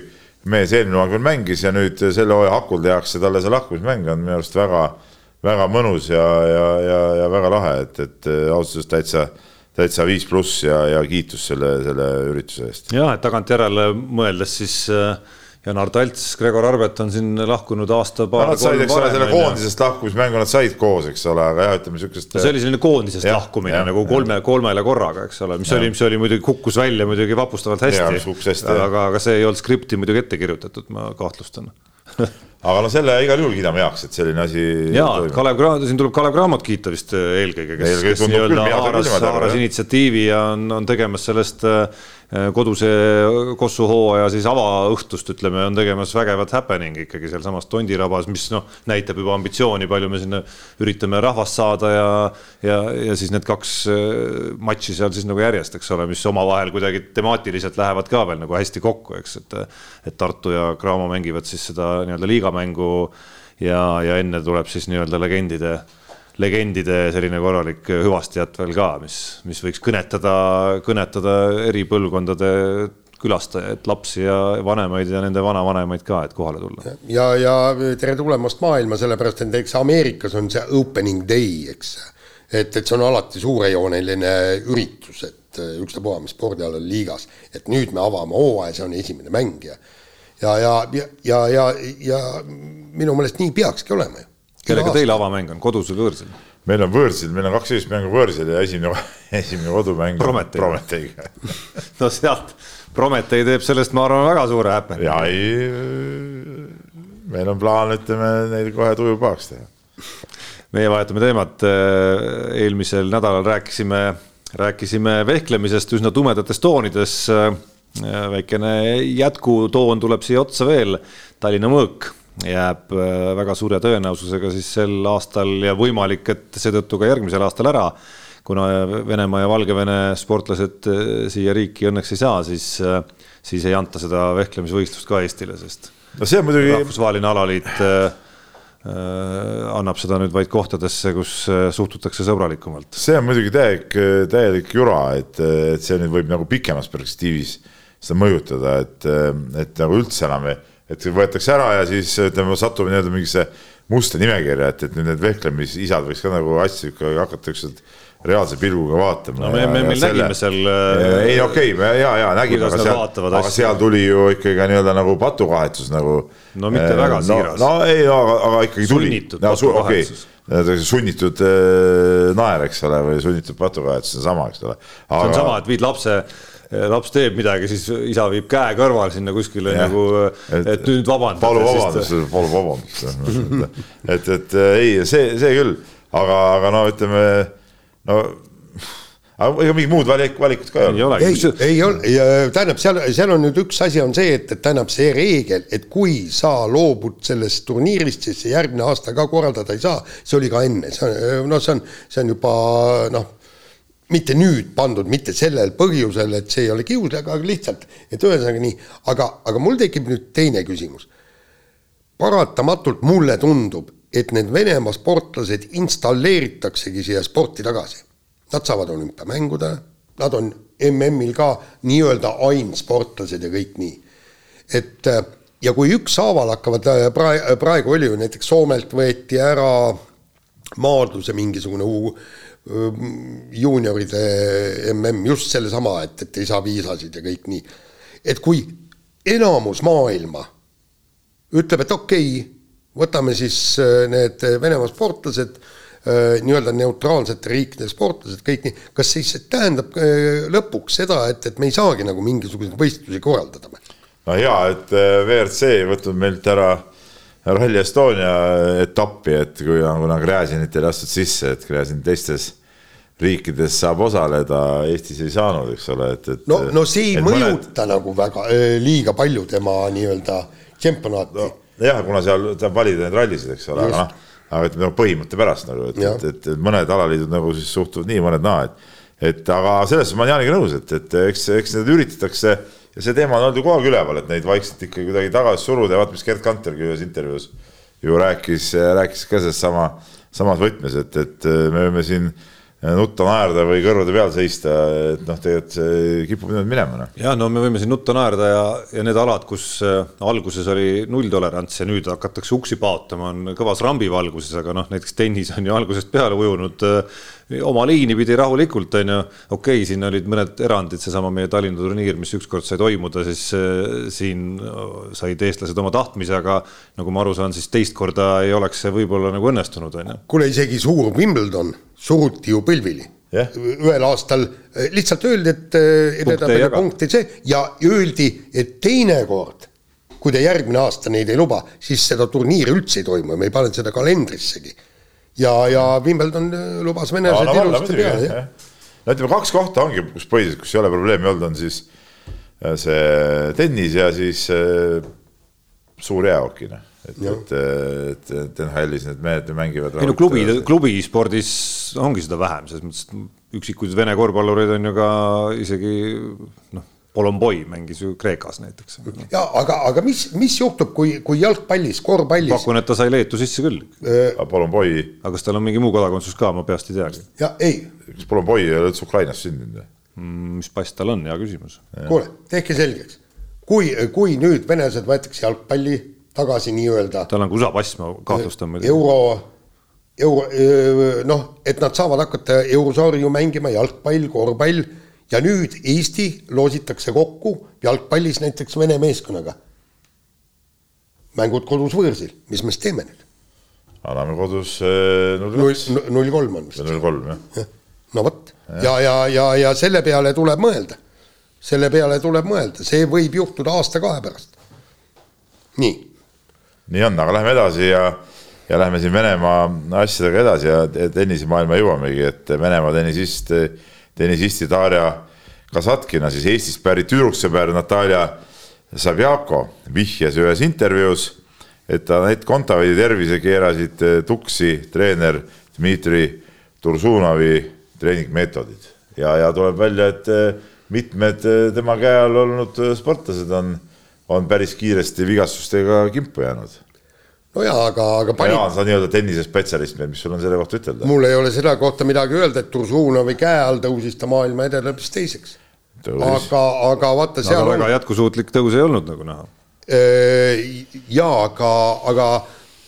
mees eelmine hooaeg veel mängis ja nüüd selle hooaja hakul tehakse talle see lahkumismäng, on minu arust väga, väga mõnus ja, ja, ja, ja väga lahe, et, et ausalt öeldes täitsa täitsa viis pluss ja, ja kiitus selle, selle ürituse eest. jah, et tagantjärele mõeldes siis äh, Janar Talts, Gregor Arbet on siin lahkunud aasta-paar. Nad said, eks ole, selle koondisest lahkumismängu nad said koos, eks ole, aga jah, ütleme no see oli selline koondisest ja, lahkumine ja, nagu kolme, kolmele korraga, eks ole, mis ja. oli, mis oli muidugi, kukkus välja muidugi vapustavalt hästi. aga, aga see ei olnud skripti muidugi ette kirjutatud, ma kahtlustan aga no selle igal juhul kiidame heaks, et selline asi. ja, Kalev Cramo, siin tuleb Kalev Cramot kiita vist äh, eelkõige, kes, kes nii-öelda haaras, haaras initsiatiivi ja on, on tegemas sellest Äh, koduse Kossu hooaja siis avaõhtust, ütleme, on tegemas vägevat happening ikkagi sealsamas Tondirabas, mis noh, näitab juba ambitsiooni, palju me sinna üritame rahvast saada ja ja, ja siis need kaks äh, matši seal siis nagu järjest, eks ole, mis omavahel kuidagi temaatiliselt lähevad ka veel nagu hästi kokku, eks, et et Tartu ja Cramo mängivad siis seda nii-öelda liigamängu ja, ja enne tuleb siis nii-öelda legendide legendide selline korralik hüvastijat veel ka, mis, mis võiks kõnetada, kõnetada eri põlvkondade külastajaid, lapsi ja vanemaid ja nende vanavanemaid ka, et kohale tulla. ja, ja tere tulemast maailma, sellepärast et eks Ameerikas on see opening day, eks et, et see on alati suurejooneline üritus, et äh, ükstapuha, mis spordialal liigas, et nüüd me avame hooaja, see on esimene mäng ja, ja, ja, ja, ja, ja minu meelest nii peakski olema ju. Kellega teil avamäng on, kodus või võõrsil? meil on võõrsil, meil on kaks esimest mängu võõrsil ja esimene, esimene kodumäng Prometeiga, Prometeiga. no sealt, Prometei teeb sellest, ma arvan, väga suure häppe. ja ei, meil on plaan, ütleme, neil kohe tuju pahaks teha meie vahetame teemat, eelmisel nädalal rääkisime, rääkisime vehklemisest üsna tumedates toonides. väikene jätkutoon tuleb siia otsa veel, Tallinna mõõk jääb väga suure tõenäosusega siis sel aastal ja võimalik, et seetõttu ka järgmisel aastal ära. kuna Venemaa ja Valgevene sportlased siia riiki õnneks ei saa, siis, siis ei anta seda vehklemisvõistlust ka Eestile, sest no see on muidugi rahvusvaheline alaliit Äh, annab seda nüüd vaid kohtadesse, kus äh, suhtutakse sõbralikumalt. see on muidugi täielik, täielik jura, et, et see nüüd võib nagu pikemas perspektiivis seda mõjutada, et, et nagu üldse enam, et võetakse ära ja siis ütleme, satume nii-öelda mingisse musta nimekirja, et, et nüüd need vehklemisisad võiks ka nagu asju ikka hakata ükskord reaalse pilguga vaatama. no me, me, me selle... nägime seal. ei okei okay,, ja, ja nägime, aga seal, aga seal tuli ju ikkagi nii-öelda nagu patukahetsus nagu no mitte äh, väga siiras. no ei, aga, aga ikkagi tuli. sunnitud no, su, okay. sunnitud äh, naer, eks ole, või sunnitud patukajatus, see on sama, eks ole. see on sama, et viid lapse laps teeb midagi, siis isa viib käe kõrval sinna kuskile ja, nagu, et nüüd vabandust. palu vabandust, palu vabandust. et, et ei, see, see küll, aga, aga no ütleme, no aga ega mingit muud valik, valikut ka ei ole. ei, ei ole, tähendab, seal, seal on nüüd üks asi on see, et, et tähendab see reegel, et kui sa loobud sellest turniirist, siis järgmine aasta ka korraldada ei saa, see oli ka enne, see on, noh, see on, see on juba noh, mitte nüüd pandud, mitte sellel põhjusel, et see ei ole kiuslik, aga lihtsalt, et ühesõnaga nii, aga, aga mul tekib nüüd teine küsimus. paratamatult mulle tundub, et need Venemaa sportlased installeeritaksegi siia sporti tagasi Nad saavad olümpiamängudele, nad on MM-il ka nii-öelda ainsportlased ja kõik nii. et äh, ja kui ükshaaval hakkavad äh, praegu, praegu oli ju näiteks Soomelt võeti ära maadluse mingisugune juunioride mm just sellesama, et, et ei saa viisasid ja kõik nii. et kui enamus maailma ütleb, et okei okay,, võtame siis äh, need Venemaa sportlased Äh, nii-öelda neutraalsete riikide sportlased, kõik nii, kas siis tähendab äh, lõpuks seda, et, et me ei saagi nagu mingisuguseid võistlusi korraldada? no jaa, et äh, WRC võtnud meilt ära Rally Estonia etappi, et kui on, kuna Gräzinit ei lastud sisse, et Gräzin teistes riikides saab osaleda, Eestis ei saanud, eks ole, et, et. no, no see ei mõjuta mõned... nagu väga liiga palju tema nii-öelda tšempionaati no,. jah, kuna seal saab valida neid rallisid, eks ole, aga noh aga ütleme põhimõtte pärast nagu, et, et, et, et mõned alaliidud nagu siis suhtuvad nii, mõned naa, et et aga selles ma olen Jaaniga nõus, et, et eks, eks need üritatakse ja see teema on olnud ju kogu aeg üleval, et neid vaikselt ikkagi kuidagi tagasi suruda ja vaata, mis Gerd Kantergi ühes intervjuus ju rääkis, rääkis ka selles sama, samas võtmes, et, et me võime siin nutta naerda või kõrvade peal seista, et noh, tegelikult see kipub niimoodi minema. Noh. ja no me võime siin nutta naerda ja, ja need alad, kus äh, alguses oli nulltolerants ja nüüd hakatakse uksi paotama, on kõvas rambivalguses, aga noh, näiteks tennis on ju algusest peale ujunud äh, oma liini pidi rahulikult, on ju. okei okay,, siin olid mõned erandid, seesama meie Tallinna turniir, mis ükskord sai toimuda, siis äh, siin said eestlased oma tahtmise, aga nagu ma aru saan, siis teist korda ei oleks see võib-olla nagu õnnestunud, on ju. kuule, isegi suur Wimbledon suruti ju põlvili yeah.. ühel aastal äh, lihtsalt öeldi, et, on veel punktid see ja öeldi, et teinekord, kui te järgmine aasta neid ei luba, siis seda turniiri üldse ei toimu ja me ei pane seda kalendrissegi ja, ja Wimbledon äh, lubas venelased no, ilusasti peale, jah. no ütleme, kaks kohta ongi, kus põhiliselt, kus ei ole probleemi olnud, on siis äh, see tennis ja siis äh, suur jäähoki, noh. et, et, et, et NHL-is need mehed mängivad. ei no klubi, klubispordis ongi seda vähem, selles mõttes, et üksikuid Vene korvpallureid on ju ka isegi noh Polomboi mängis ju Kreekas näiteks. ja aga, aga mis, mis juhtub, kui, kui jalgpallis, korvpallis. pakun, et ta sai Leetu sisse küll äh,. Polomboi. aga kas tal on mingi muu kodakondsus ka, ma peast ei teagi. ja ei. kas Polomboi ei ole üldse Ukrainas sündinud või mm,? mis pass tal on, hea küsimus. kuule, tehke selgeks, kui, kui nüüd venelased võetakse jalgpalli tagasi nii-öelda. tal on ka USA pass, ma kahtlustan. euro euro, noh, et nad saavad hakata eurosarju mängima, jalgpall, korvpall ja nüüd Eesti loositakse kokku jalgpallis näiteks Vene meeskonnaga. mängud kodus võõrsil, mis me siis teeme nüüd? anname kodus null kaks. null kolm on vist. null kolm jah ja.. no vot ja, ja, ja, ja, ja selle peale tuleb mõelda. selle peale tuleb mõelda, see võib juhtuda aasta-kahe pärast. nii. nii on, aga lähme edasi ja ja lähme siin Venemaa asjadega edasi ja tennisemaailma jõuamegi, et Venemaa tennisist, tennisisti Darja Kasatkina, siis Eestist pärit tüdruksõber Natalja Savjako vihjas ühes intervjuus, et Anett Kontaveidi tervise keerasid tuksi treener Dmitri Tursunovi treeningmeetodid. Ja, ja tuleb välja, et mitmed tema käe all olnud sportlased on, on päris kiiresti vigastustega kimpu jäänud no jaa, aga, aga pani.... Jaan, sa nii-öelda tennisespetsialist, mis sul on selle kohta ütelda? mul ei ole selle kohta midagi öelda, et Tursunovi käe all tõusis ta maailma edetabis teiseks. aga, aga vaata seal no, väga on... jätkusuutlik tõus ei olnud nagu näha. jaa, aga, aga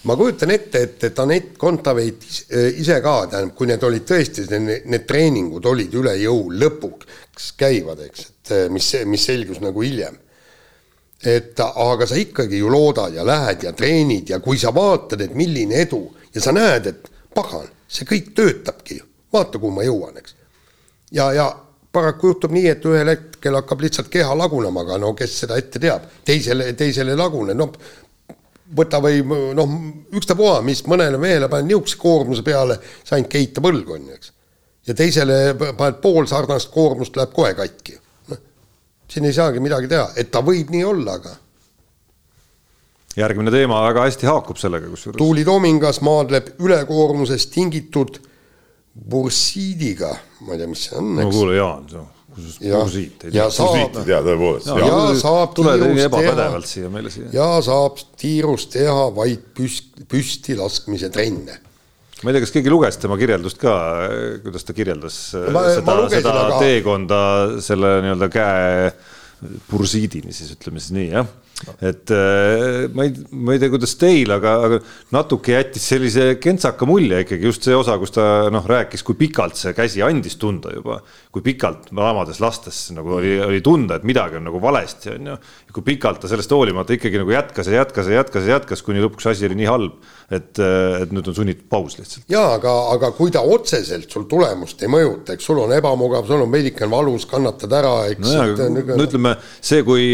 ma kujutan ette, et, et Anett Kontaveit ise ka, tähendab, kui need olid tõesti, need, need treeningud olid üle jõu lõpuks käivad, eks, et mis, mis selgus nagu hiljem et aga sa ikkagi ju loodad ja lähed ja treenid ja kui sa vaatad, et milline edu ja sa näed, et pagan, see kõik töötabki ju, vaata, kuhu ma jõuan, eks. ja, ja paraku juhtub nii, et ühel hetkel hakkab lihtsalt keha lagunema, aga no kes seda ette teab, teisele, teisele ei lagune, noh võta või noh, ükstapuha, mis mõnele mehele paned niisuguse koormuse peale, sa ainult keita põlgu, on ju, eks. ja teisele paned pool sarnast koormust, läheb kohe katki siin ei saagi midagi teha, et ta võib nii olla, aga. järgmine teema väga hästi haakub sellega, kusjuures. Tuuli Tomingas maadleb ülekoormusest tingitud bursiidiga, ma ei tea, mis see on. no kuule, Jaan, ja, ja saab, ja tõepoolest. ja, ja saab tiirust teha, siia meile siia. ja saab tiirust teha vaid püst, püsti laskmise trenne ma ei tea, kas keegi luges tema kirjeldust ka, kuidas ta kirjeldas ma, seda, seda aga... teekonda selle nii-öelda käe bursiidini siis ütleme siis nii jah et äh, ma ei, ma ei tea, kuidas teil, aga, aga natuke jättis sellise kentsaka mulje ikkagi just see osa, kus ta noh, rääkis, kui pikalt see käsi andis tunda juba, kui pikalt lamades lastes nagu oli, oli tunda, et midagi on nagu valesti, on ju. Kui pikalt ta sellest hoolimata ikkagi nagu jätkas ja jätkas ja jätkas ja jätkas, kuni lõpuks asi oli nii halb, et, et nüüd on sunnitud paus lihtsalt. ja aga, aga kui ta otseselt sul tulemust ei mõjuta, eks sul on ebamugav, sul on veidikene valus, kannatad ära, eks. no ütleme see, kui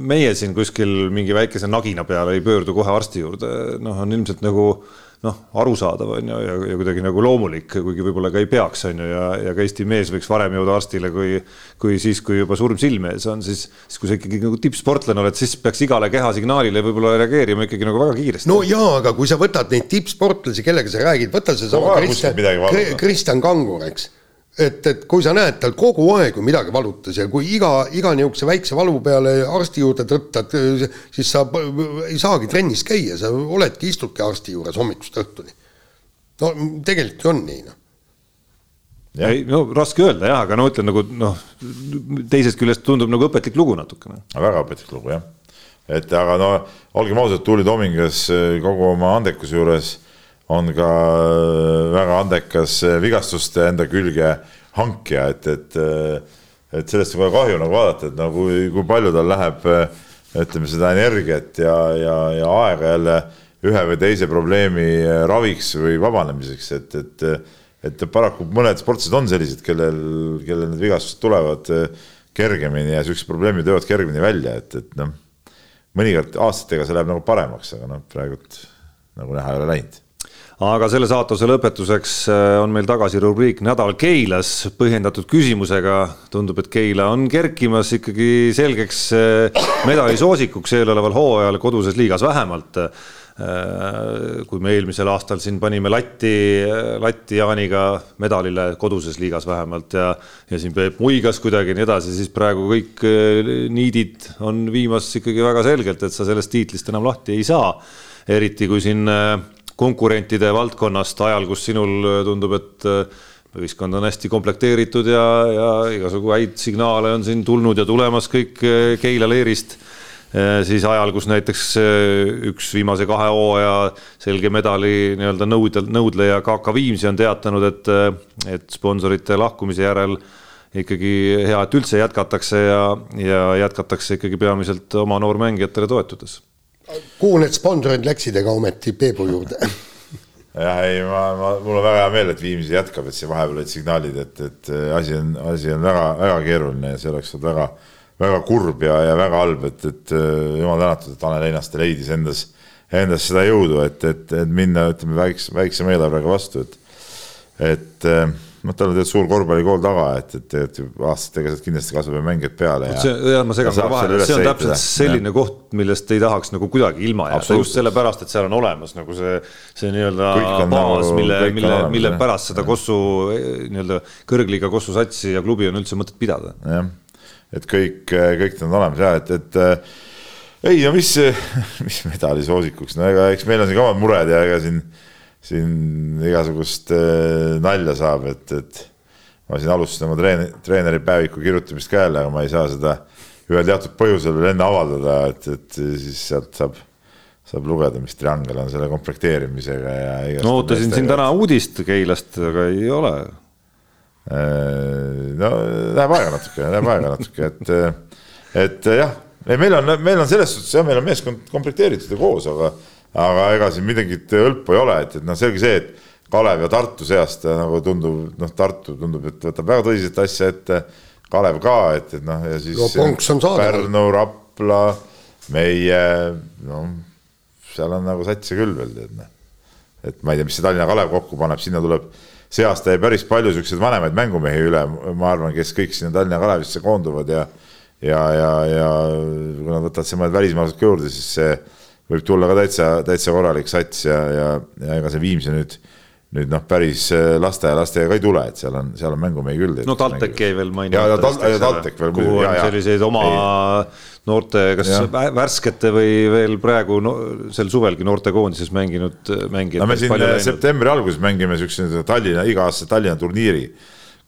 meie siin kuskil kuskil mingi väikese nagina peale ei pöördu kohe arsti juurde, noh, on ilmselt nagu noh, arusaadav on ju ja, ja kuidagi nagu loomulik, kuigi võib-olla ka ei peaks, on ju, ja, ja ka Eesti mees võiks varem jõuda arstile, kui, kui siis, kui juba surm silme ees on, siis, siis kui sa ikkagi nagu tippsportlane oled, siis peaks igale kehasignaalile võib-olla reageerima ikkagi nagu väga kiiresti. no jaa, aga kui sa võtad neid tippsportlasi, kellega sa räägid, võta seesama no, Kristjan, Kristjan Kangur, eks et, et kui sa näed tal kogu aeg ju midagi valutas ja kui iga, iga niisuguse väikse valu peale arsti juurde tõttad, siis sa ei saagi trennis käia, sa oledki, istudki arsti juures hommikust õhtuni. no tegelikult ju on nii, noh. ei no raske öelda jah, aga no ütlen nagu noh, teisest küljest tundub nagu õpetlik lugu natukene. väga õpetlik lugu jah, et aga no olgem ausad, Tuuli Tomingas kogu oma andekuse juures on ka äh, väga andekas äh, vigastuste enda külge hankija, et, et, äh, et sellest on kohe kahju nagu vaadata, et no kui, kui palju tal läheb, ütleme seda energiat ja, ja, ja aega jälle ühe või teise probleemi raviks või vabanemiseks, et, et, et paraku mõned sportlased on sellised, kellel, kellel need vigastused tulevad kergemini ja siuksed probleemid jõuavad kergemini välja, et, et noh, mõnikord aastatega see läheb nagu paremaks, aga noh, praegult nagu näha ei ole läinud aga selle saatuse lõpetuseks äh, on meil tagasi rubriik Nädal Keilas põhjendatud küsimusega. tundub, et Keila on kerkimas ikkagi selgeks äh, medalisoosikuks eeloleval hooajal koduses liigas vähemalt. Äh, kui me eelmisel aastal siin panime latti, latti Jaaniga medalile koduses liigas vähemalt ja, ja siin Peep muigas kuidagi ja nii edasi, siis praegu kõik niidid on viimas ikkagi väga selgelt, et sa sellest tiitlist enam lahti ei saa. eriti kui siin konkurentide valdkonnast ajal, kus sinul äh, tundub, et äh, ühiskond on hästi komplekteeritud ja, ja igasugu häid signaale on siin tulnud ja tulemas kõik äh, Keila leerist. siis ajal, kus näiteks üks viimase kahe hooaja selge medali nii-öelda nõudel, nõudleja KK Viimsi on teatanud, et, et sponsorite lahkumise järel ikkagi hea, et üldse jätkatakse ja, ja jätkatakse ikkagi peamiselt oma noormängijatele toetudes. Kuhu need sponsorid läksid, ega ometi Peebu juurde? Jah, ei, ma, ma, mul on väga hea meel, et Viimsi jätkab, et siin vahepeal olid signaalid, et, et asi on, asi on väga, väga keeruline ja see oleks olnud väga, väga kurb ja, ja väga halb, et, et jumal tänatud, et Tanel Einaste leidis endas, endas seda jõudu, et, et, et minna, ütleme väikse, väiksema eelarvega vastu, et, et noh, tal on tegelikult suur korvpallikool taga, et, et, et aastatega sealt kindlasti kasvab mängijad peale. jah, ma segan kohe vahele, see on täpselt ehitada. selline ja. koht, millest ei tahaks nagu kuidagi ilma jääda, just sellepärast, et seal on olemas nagu see, see nii-öelda baas nagu,, mille, mille, mille pärast seda Kossu nii-öelda kõrgliiga Kossu satsi ja klubi on üldse mõtet pidada. jah, et kõik, kõik need on olemas ja et, et ei no mis, mis medali soosikuks, no ega eks meil on siin ka omad mured ja ega siin siin igasugust äh, nalja saab, et, et ma siin alustasin oma treen-, treeneri päeviku kirjutamist ka jälle, aga ma ei saa seda ühel teatud põhjusel veel enne avaldada, et, et siis sealt saab, saab lugeda, mis triangel on selle komplekteerimisega ja. no ootasin siin täna uudist Keilast, aga ei ole. Äh, no läheb aega natuke, läheb aega natuke, et, et jah, meil on, meil on selles suhtes jah, meil on meeskond komplekteeritud ja koos, aga aga ega siin midagi hõlpu ei ole, et, et noh, selge see, et Kalev ja Tartu seast nagu tundub, noh, Tartu tundub, et võtab väga tõsiselt asja ette. Kalev ka, et, et noh, ja siis no, Pärnu, Rapla, meie, noh, seal on nagu satsi küll veel, tead noh. et ma ei tea, mis see Tallinna Kalev kokku paneb, sinna tuleb, see aasta jäi päris palju siukseid vanemaid mängumehi üle, ma arvan, kes kõik sinna Tallinna Kalevisse koonduvad ja ja, ja, ja kui nad võtavad siin mõned välismaalased ka juurde, siis see võib tulla ka täitsa, täitsa korralik sats ja, ja, ja ega see Viimsi nüüd, nüüd noh, päris äh, lasteaialastega ka ei tule, et seal on, seal on mängumehi küll. no TalTech jäi veel mainimata. TalTech veel. kuhu on selliseid oma ei. noorte, kas ja. värskete või veel praegu no, sel suvelgi noortekoondises mänginud mängijad. no me siin septembri alguses mängime siukse Tallinna, iga-aastase Tallinna turniiri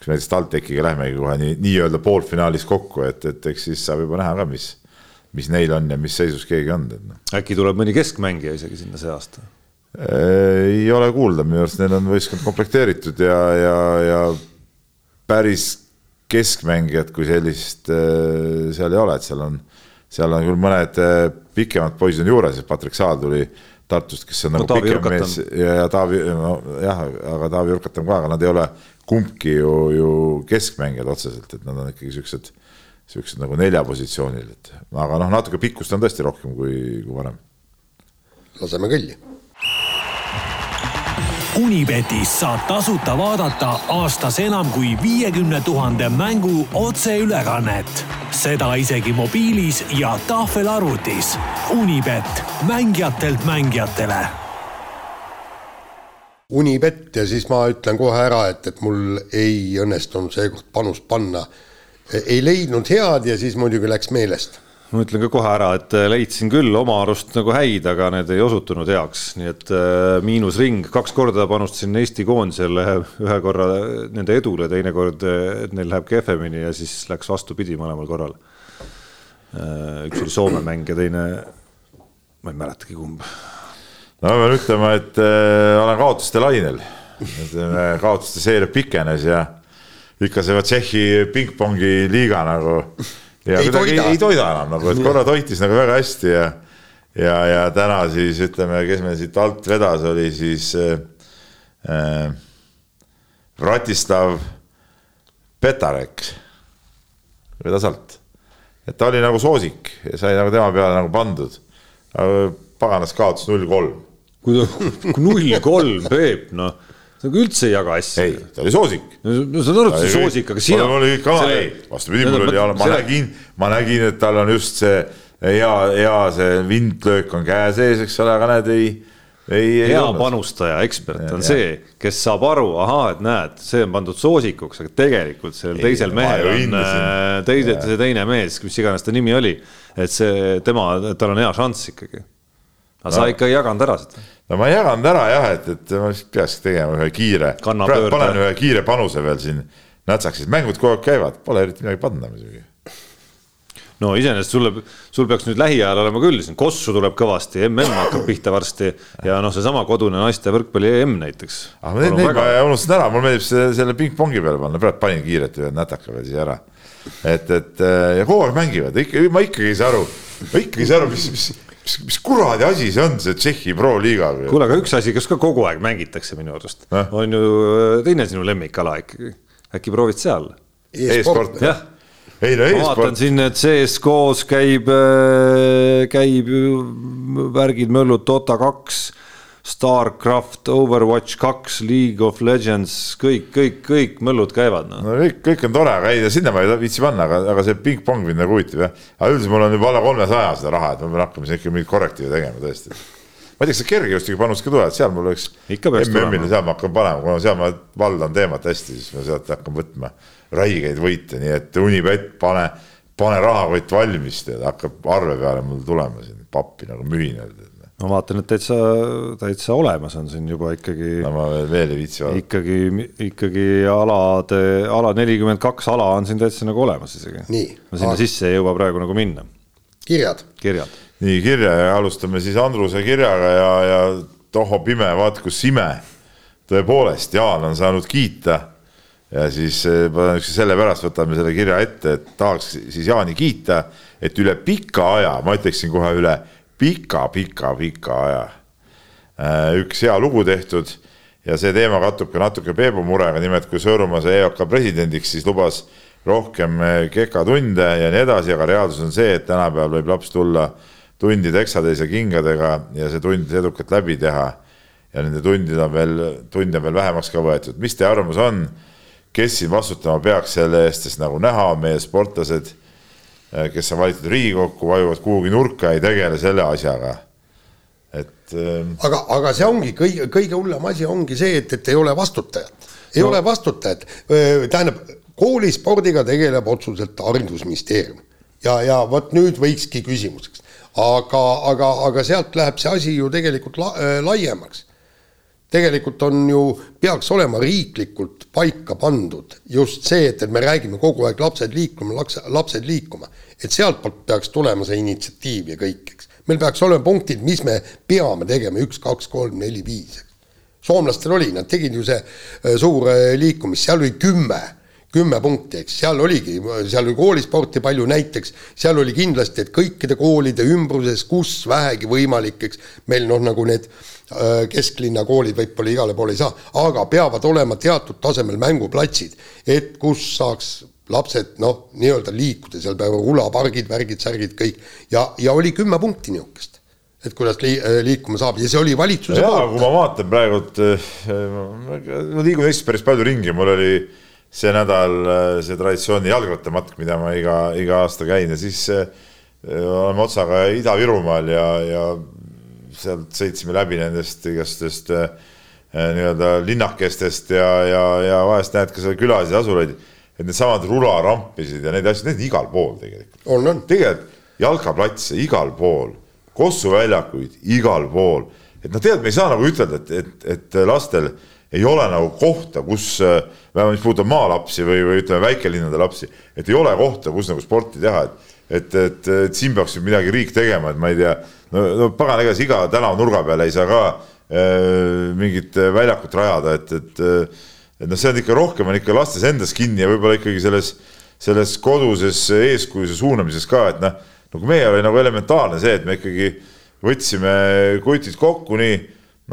kus näiteks TalTechiga lähmegi kohe nii, nii-öelda poolfinaalis kokku, et, et eks siis saab juba näha ka, mis mis neil on ja mis seisus keegi on. Noh. äkki tuleb mõni keskmängija isegi sinna see aasta? ei ole kuulda, minu arust neil on võistkond komplekteeritud ja, ja, ja päris keskmängijat kui sellist äh, seal ei ole, et seal on, seal on küll mõned äh, pikemad poisid on juures, et Patrick Saal tuli Tartust, kes on no, nagu pikem mees ja, ja Taavi, no jah, aga Taavi Urkat on ka, aga nad ei ole kumbki ju, ju keskmängijad otseselt, et nad on ikkagi siuksed siuksed nagu neljapositsioonil, et aga noh, natuke pikkust on tõesti rohkem kui, kui varem. laseme kõlli. Unibetis saab tasuta vaadata aastas enam kui viiekümne tuhande mängu otseülekannet, seda isegi mobiilis ja tahvelarvutis. Unibet, mängijatelt mängijatele Unibet ja siis ma ütlen kohe ära, et, et mul ei õnnestunud seekord panust panna ei leidnud head ja siis muidugi läks meelest ma ütlen ka kohe ära, et äh, leidsin küll oma arust nagu häid, aga need ei osutunud heaks, nii et äh, miinusring, kaks korda panustasin Eesti koondisele, ühe korra nende edule, teine kord, äh, et neil läheb kehvemini ja siis läks vastupidi mõlemal korral. üks oli Soome mäng ja teine, ma ei mäletagi kumb. no ma pean ütlema, et äh, olen kaotuste lainel, kaotuste seeria pikenes ja ikka see Tšehhi pingpongi liiga nagu. ja ei kuidagi toida. ei, ei toida enam nagu, et korra toitis nagu väga hästi ja, ja, ja täna siis ütleme, kes meil siit alt vedas, oli siis äh, Vratislav Petarek, vedas alt. et ta oli nagu soosik ja sai nagu tema peale nagu pandud. paganas kaotas null kolm. kui null kolm, Peep, noh nagu üldse ei jaga asju. ei, ta oli soosik. no saan aru, et see soosik, aga sina. mul oli ka, ei, vastupidi, mul oli, ma nägin, ma nägin, et tal on just see hea, hea see vindlöök on käe sees, eks ole, aga näed, ei ei, hea ei panustaja, ekspert on ja. see, kes saab aru, ahaa, et näed, see on pandud soosikuks, aga tegelikult sellel teisel mehel on äh, teise, see teine mees, mis iganes ta nimi oli, et see tema, tal on hea šanss ikkagi. Aga no. sa ikka ei jaganud ära seda? No ma jagan ära jah, et, et ma vist peakski tegema ühe kiire, panen ühe kiire panuse veel siin nätsaks, sest mängud kogu aeg käivad, pole eriti midagi panna muidugi. no iseenesest sulle, sul peaks nüüd lähiajal olema küll, siin. Kossu tuleb kõvasti, mm hakkab pihta varsti. Ja noh, seesama kodune naiste võrkpalli EM näiteks. ah neid, neid väga... ma unustasin ära, mulle meeldib see selle pingpongi peale panna, praegu panin kiirelt ühe nätaka veel siia ära. et, et ja kogu aeg mängivad, ikka, ma ikkagi ei saa aru, ma ikkagi ei saa aru, mis, mis mis, mis kuradi asi see on, see Tšehhi Pro liiga? kuule, aga üks asi, kas ka kogu aeg mängitakse minu arust eh?, on ju teine sinu lemmikala ikkagi, äkki proovid seal e? e-sport e, jah ei no e-sport. vaatan siin, et CSGO-s käib, äh, käib värgid, möllud Dota kaks Starcraft, Overwatch kaks, League of Legends, kõik, kõik, kõik möllud käivad no.. no kõik, kõik on tore, aga ei, sinna ma ei viitsi panna, aga, aga see pingpong mind nagu huvitab jah. aga üldiselt mul on juba alla kolmesaja seda raha, et ma pean hakkama siin ikka mingit korrektiivi tegema tõesti. ma ei tea, kas see kergejõustiku panus ka tuleb, seal mul oleks. MM-ile seal ma hakkan panema, kuna seal ma valdan teemat hästi, siis ma sealt hakkan võtma räigeid võite, nii et Unibet, pane, pane rahakott valmis, tead, hakkab arve peale mul tulema siin pappi nagu mühinal ma vaatan, et täitsa, täitsa olemas on siin juba ikkagi. no ma veel, veel ei viitsi vaadata. ikkagi, ikkagi alade, ala nelikümmend kaks ala on siin täitsa nagu olemas isegi. no sinna sisse ei jõua praegu nagu minna. kirjad. kirjad. nii kirja ja alustame siis Andruse kirjaga ja, ja tohoh pime, vaat kus ime. tõepoolest, Jaan on saanud kiita ja siis eh, sellepärast võtame selle kirja ette, et tahaks siis Jaani kiita, et üle pika aja, ma ütleksin kohe üle pika-pika-pika aja äh, üks hea lugu tehtud ja see teema kattub ka natuke Peebu murega, nimelt kui Sõõrumaa sai EOK presidendiks, siis lubas rohkem äh, kekatunde ja nii edasi, aga reaalsus on see, et tänapäeval võib laps tulla tundi teksatäis ja kingadega ja see tund edukalt läbi teha. ja nende tundide on veel, tunde on veel vähemaks ka võetud. mis teie arvamus on, kes siin vastutama peaks selle eest, sest nagu näha, meie sportlased kes on valitud Riigikokku, vajuvad kuhugi nurka, ei tegele selle asjaga. et. Ähm, aga, aga see ongi kõige, kõige hullem asi ongi see, et, et ei ole vastutajat, ei no. ole vastutajat. tähendab, koolispordiga tegeleb otseselt haridusministeerium ja, ja vot nüüd võikski küsimuseks, aga, aga, aga sealt läheb see asi ju tegelikult la, äh, laiemaks tegelikult on ju, peaks olema riiklikult paika pandud just see, et, et me räägime kogu aeg lapsed liikuma, lapsed liikuma. et sealtpoolt peaks tulema see initsiatiiv ja kõik, eks. meil peaks olema punktid, mis me peame tegema, üks, kaks, kolm, neli, viis. soomlastel oli, nad tegid ju see äh, suur äh, liikumist, seal oli kümme kümme punkti, eks seal oligi, seal oli koolisporti palju näiteks, seal oli kindlasti, et kõikide koolide ümbruses, kus vähegi võimalik, eks, meil noh, nagu need äh, kesklinna koolid võib-olla igale poole ei saa, aga peavad olema teatud tasemel mänguplatsid, et kus saaks lapsed noh, nii-öelda liikuda, seal peavad hulapargid, värgid, särgid, kõik. Ja, ja oli kümme punkti niisugust et kuidas li äh, liikuma saab. Ja see oli valitsuse jaa, kui ma vaatan praegult, äh, ma liigun Eestis päris palju ringi, mul oli äh, see nädal äh, see traditsiooni jalgrattamatk, mida ma iga, iga aasta käin ja siis äh, oleme otsaga Ida-Virumaal ja, ja sealt sõitsime läbi nendest igastest äh, nii-öelda linnakestest ja, ja, ja vahest näed ka seal külasid ja asulaid, et needsamad rularampisid ja neid asju, need on igal pool tegelikult. on, on. tegelikult jalkaplatse igal pool, Kossu väljakuid igal pool, et noh, tead, me ei saa nagu ütelda, et, et, et lastel ei ole nagu kohta, kus äh, vähemalt mis puudutab maalapsi või, või ütleme, väikelinnade lapsi, et ei ole kohta, kus nagu sporti teha, et et, et, et siin peaks nüüd midagi riik tegema, et ma ei tea, no, no pagan, ega siis iga tänavanurga peale ei saa ka äh, mingit väljakut rajada, et, et et noh, see on ikka rohkem on ikka lastes endas kinni ja võib-olla ikkagi selles, selles koduses eeskujuse suunamises ka, et noh, nagu meie oli nagu elementaarne see, et me ikkagi võtsime kutid kokku nii,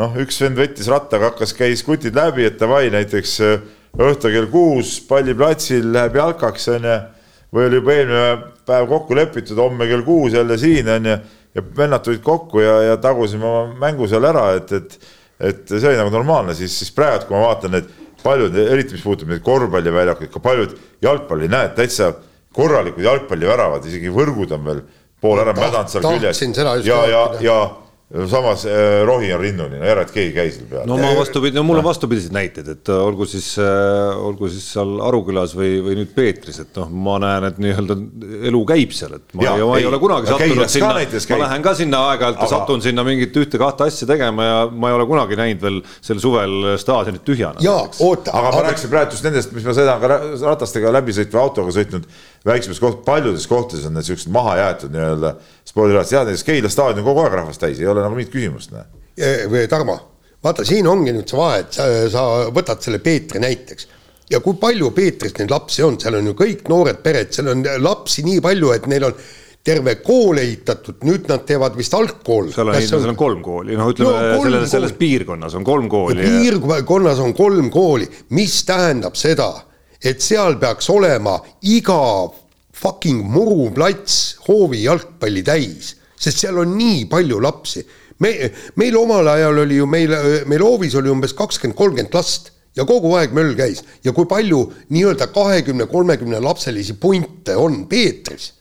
noh, üks vend võttis rattaga, hakkas, käis kutid läbi, et davai, näiteks õhtul kell kuus palliplatsil läheb jalkaks, onju. Või oli juba eelmine päev kokku lepitud, homme kell kuus jälle siin, onju. ja vennad tulid kokku ja, ja tagusime oma mängu seal ära, et, et, et see oli nagu normaalne, siis, siis praegu, kui ma vaatan, et paljud, eriti mis puudutab neid korvpalliväljakuid, ka paljud jalgpalli, näed täitsa korralikud jalgpalliväravad, isegi võrgud on veel pool ära mädanud seal küljes. ja, ja, ja samas äh, rohi on rinnuni, no järelikult keegi käis seal peal. no ma vastupidi, no mul on vastupidiseid näiteid, et äh, olgu siis äh,, olgu siis seal Arukülas või, või nüüd Peetris, et noh, ma näen, et nii-öelda elu käib seal, et ma, ja, ei, ma ei ole kunagi sattunud sinna, ma lähen ka sinna aeg-ajalt ja satun sinna mingit ühte-kahte asja tegema ja ma ei ole kunagi näinud veel sel suvel staadionit tühjana. jaa, oota. aga ma rääkisin praegu just nendest, mis ma sõidan ka ratastega läbi sõitva autoga sõitnud väiksemates koht-, paljudes kohtades on need siuksed maha jäetud nii-öelda spordirajad, seal näiteks Keila staadion kogu aeg rahvast täis, ei ole nagu mingit küsimust. Tarmo, vaata, siin ongi nüüd see vahe, et sa, sa võtad selle Peetri näiteks. Ja kui palju Peetris neid lapsi on, seal on ju kõik noored pered, seal on lapsi nii palju, et neil on terve kool ehitatud, nüüd nad teevad vist algkool. seal on, seal on kolm kooli, noh, ütleme no, selles, selles piirkonnas on kolm kooli. piirkonnas on kolm kooli, mis tähendab seda, et seal peaks olema iga fucking muruplats hoovi jalgpalli täis, sest seal on nii palju lapsi. me, meil omal ajal oli ju meil, meil hoovis oli umbes kakskümmend, kolmkümmend last ja kogu aeg möll käis. Ja kui palju nii-öelda kahekümne, kolmekümne lapselisi punte on Peetris?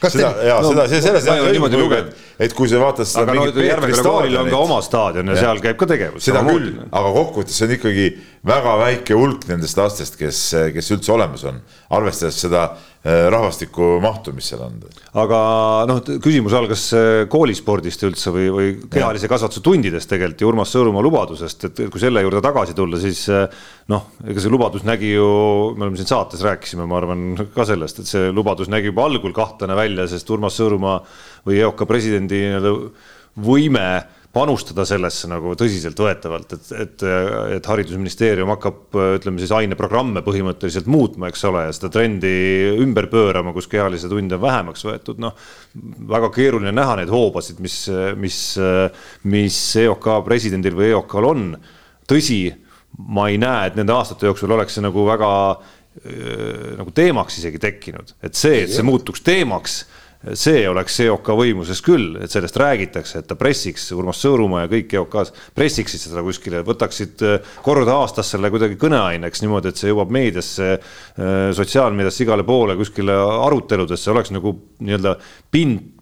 Kas seda te..., jaa no,, seda, see selles jah, niimoodi lugeda, et kui sa vaatad seda aga no Järveküla koolil on ka oma staadion ja, ja seal käib ka tegevus. seda küll, aga kokkuvõttes see on ikkagi väga väike hulk nendest lastest, kes, kes üldse olemas on, arvestades seda Äh, rahvastiku mahtu, mis seal on. aga noh, küsimus algas äh, koolispordist üldse või, või kehalise kasvatuse tundidest tegelikult ja Urmas Sõõrumaa lubadusest, et kui selle juurde tagasi tulla, siis äh, noh, ega see lubadus nägi ju, me oleme siin saates rääkisime, ma arvan ka sellest, et see lubadus nägi juba algul kahtlane välja, sest Urmas Sõõrumaa või EOK presidendi nii-öelda võime panustada sellesse nagu tõsiseltvõetavalt, et, et, et haridusministeerium hakkab, ütleme siis aineprogramme põhimõtteliselt muutma, eks ole, ja seda trendi ümber pöörama, kus kehalisi tunde on vähemaks võetud, noh. väga keeruline näha neid hoobasid, mis, mis, mis EOK presidendil või EOK-l on. tõsi, ma ei näe, et nende aastate jooksul oleks see nagu väga nagu teemaks isegi tekkinud, et see, et see muutuks teemaks see oleks EOK võimuses küll, et sellest räägitakse, et ta pressiks, Urmas Sõõrumaa ja kõik EOK-s pressiksid seda kuskile, võtaksid äh, kord aastas selle kuidagi kõneaineks niimoodi, et see jõuab meediasse, äh, sotsiaalmeediasse igale poole kuskile aruteludesse, oleks nagu nii-öelda pind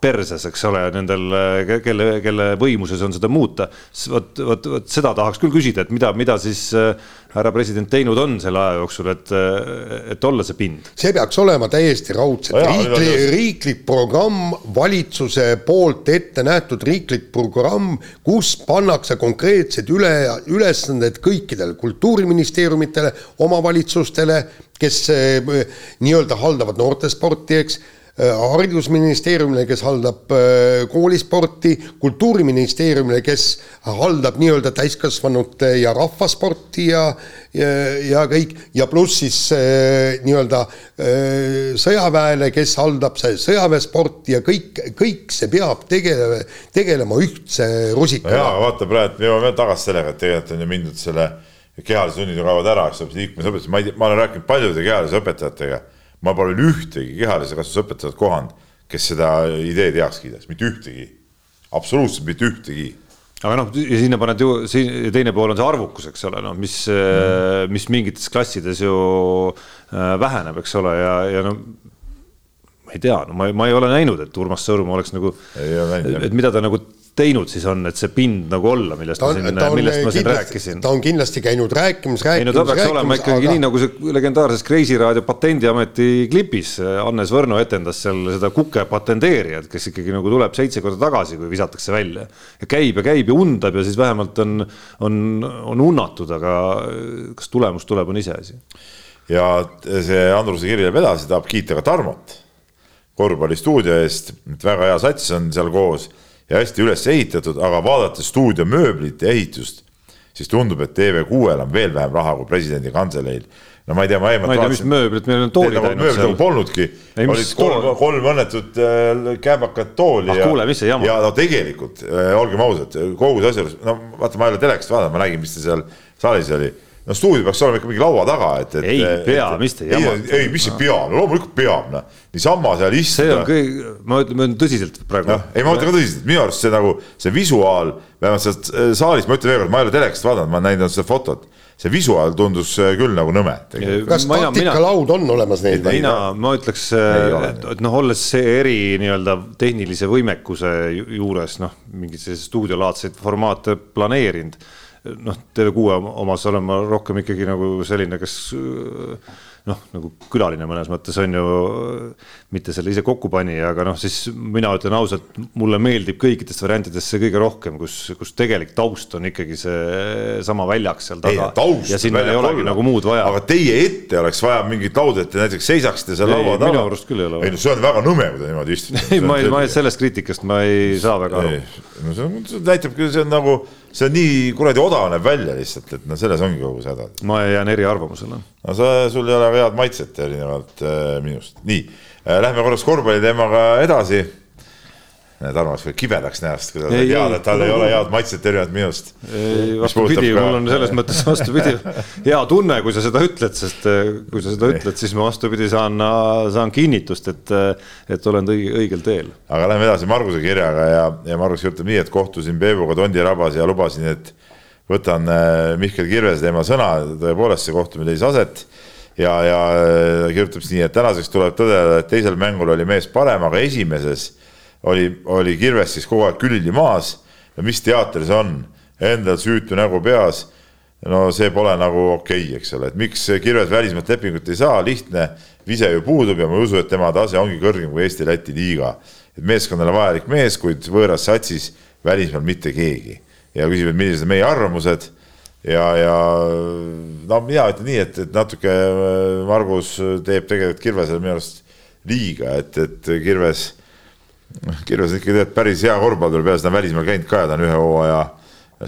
perses, eks ole, nendel, kelle, kelle võimuses on seda muuta. vot, vot, vot seda tahaks küll küsida, et mida, mida siis äh, härra president teinud on selle aja jooksul, et, et olla see pind? see peaks olema täiesti raudselt no riiklik, riiklik programm, valitsuse poolt ette nähtud riiklik programm, kus pannakse konkreetsed üle, ülesanded kõikidele kultuuriministeeriumitele, omavalitsustele, kes äh, nii-öelda haldavad noortesporti, eks Äh, haridusministeeriumile, kes haldab äh, koolisporti, kultuuriministeeriumile, kes haldab nii-öelda täiskasvanute ja rahvasporti ja ja, ja kõik ja pluss siis äh, nii-öelda sõjaväele, kes haldab sõjaväesporti ja kõik, kõik see peab tegelema, tegelema ühtse rusikaga. jaa, vaata praegu me jõuame tagasi sellega, et tegelikult on ju mindud selle kehalise sunnid ju kaovad ära, eks ole, liikumisõpetus, ma ei tea, ma olen rääkinud paljude kehalise õpetajatega ma pole ühtegi kehalise kasvatuse õpetajat kohanud, kes seda ideed heaks kiidaks, mitte ühtegi, absoluutselt mitte ühtegi. Aga noh, ja sinna paned ju, siin teine pool on see arvukus, eks ole, noh, mis mm., mis mingites klassides ju äh, väheneb, eks ole, ja, ja no ma ei tea, no ma, ma ei ole näinud, et Urmas Sõõrumaa oleks nagu, et mida ta nagu teinud siis on, et see pind nagu olla, millest ta ma siin, millest ma siin rääkisin? ta on kindlasti käinud rääkimas, rääkimas. ei no ta peaks rääkimas, olema ikkagi aga... nii nagu see legendaarses Kreisi raadio Patendiameti klipis, Hannes Võrno etendas seal seda kuke patenteerijat, kes ikkagi nagu tuleb seitse korda tagasi, kui visatakse välja. ja käib ja käib ja undab ja siis vähemalt on, on, on unnatud, aga kas tulemus tuleb, on iseasi. ja see Andruse kiri läheb edasi, tahab kiita ka Tarmot korvpallistuudio eest, väga hea sats on seal koos ja hästi üles ehitatud, aga vaadates stuudio mööblit ja ehitust, siis tundub, et TV6-l on veel vähem raha kui presidendi kantseleil. no ma ei tea, ma eelmine. ma ei tea, mis mööblit meil on toolid ainult seal. mööblit nagu polnudki, olid kolm, kolm õnnetut äh, kääbakat tooli ah, ja. kuule, mis see jama. ja no tegelikult äh,, olgem ausad, kogu see asi, no vaata, ma ei ole telekast vaadanud, ma nägin, mis ta seal saalis oli no stuudio peaks olema ikka mingi laua taga, et, et. ei pea, mis te jamate. ei, mis see peab, no loomulikult peab, noh. niisama seal istuda. see on kõik, ma ütlen, ma ütlen tõsiselt praegu. noh, ei ma mõtlen ka tõsiselt, minu arust see nagu, see visuaal, vähemalt sealt äh, saalis, ma ütlen veel kord, ma ei ole telekast vaadanud, ma olen näinud seda fotot see visuaal tundus äh, küll nagu nõme. kas taktikalaud on olemas neil? mina, ma ütleks, et, et noh, olles see eri nii-öelda tehnilise võimekuse juures noh, mingeid selliseid stuudiolaadseid formaate planeerinud noh, TV6 omas olen ma rohkem ikkagi nagu selline, kes noh, nagu külaline mõnes mõttes on ju, mitte selle ise kokku pani, aga noh, siis mina ütlen ausalt, mulle meeldib kõikidest variantidest see kõige rohkem, kus, kus tegelik taust on ikkagi seesama väljak seal taga. ja sinna ei olegi olla. nagu muud vaja. aga teie ette oleks vaja mingit lauda, et te näiteks seisaksite seal laua taga. minu arust küll ei ole. ei no see on väga nõme, kui te niimoodi istute. ei, ma ei, ma sellest kriitikast ma ei saa väga aru. no see näitab küll, see on nagu see on nii kuradi odav näeb välja lihtsalt, et no selles ongi kogu see häda. ma jään eriarvamusele. no sa, sul ei ole head maitset erinevalt äh, minust, nii äh,. Lähme korraks korvpalli teemaga edasi näed, Armas võib kibedaks näost, kui ta teada, et tal ei ole head maitset erinevalt minust. vastupidi, mul on selles mõttes vastupidi. Hea tunne, kui sa seda ütled, sest eh, kui sa seda ütled, siis ma vastupidi saan, saan kinnitust, et, et olen õige, õigel teel. aga lähme edasi Marguse kirjaga ja, ja Margus kirjutab nii, et kohtusin Peebuga Tondi rabas ja lubasin, et võtan eh, Mihkel Kirvese teema sõna, tõepoolest see kohtumine leidis aset. Ja, ja eh, kirjutab siis nii, et tänaseks tuleb tõdeda, et teisel mängul oli mees parem, aga esimeses oli, oli Kirves siis kogu aeg külili maas. Ja mis teater see on, endal süütu nägu peas. no see pole nagu okei okay,, eks ole, et miks Kirves välismaalt lepingut ei saa, lihtne. Vise ju puudub ja ma ei usu, et tema tase ongi kõrgem kui Eesti-Läti liiga. et meeskonnale vajalik mees, kuid võõras satsis välismaal mitte keegi. Ja küsib, et millised on meie arvamused. Ja, ja no mina ütlen nii, et, et natuke äh, Margus teeb tegelikult Kirvesele minu arust liiga, et, et Kirves Kirves ikka tead päris hea korvpallur, peale seda on välismaal käinud ka ja ta on ühe hooaja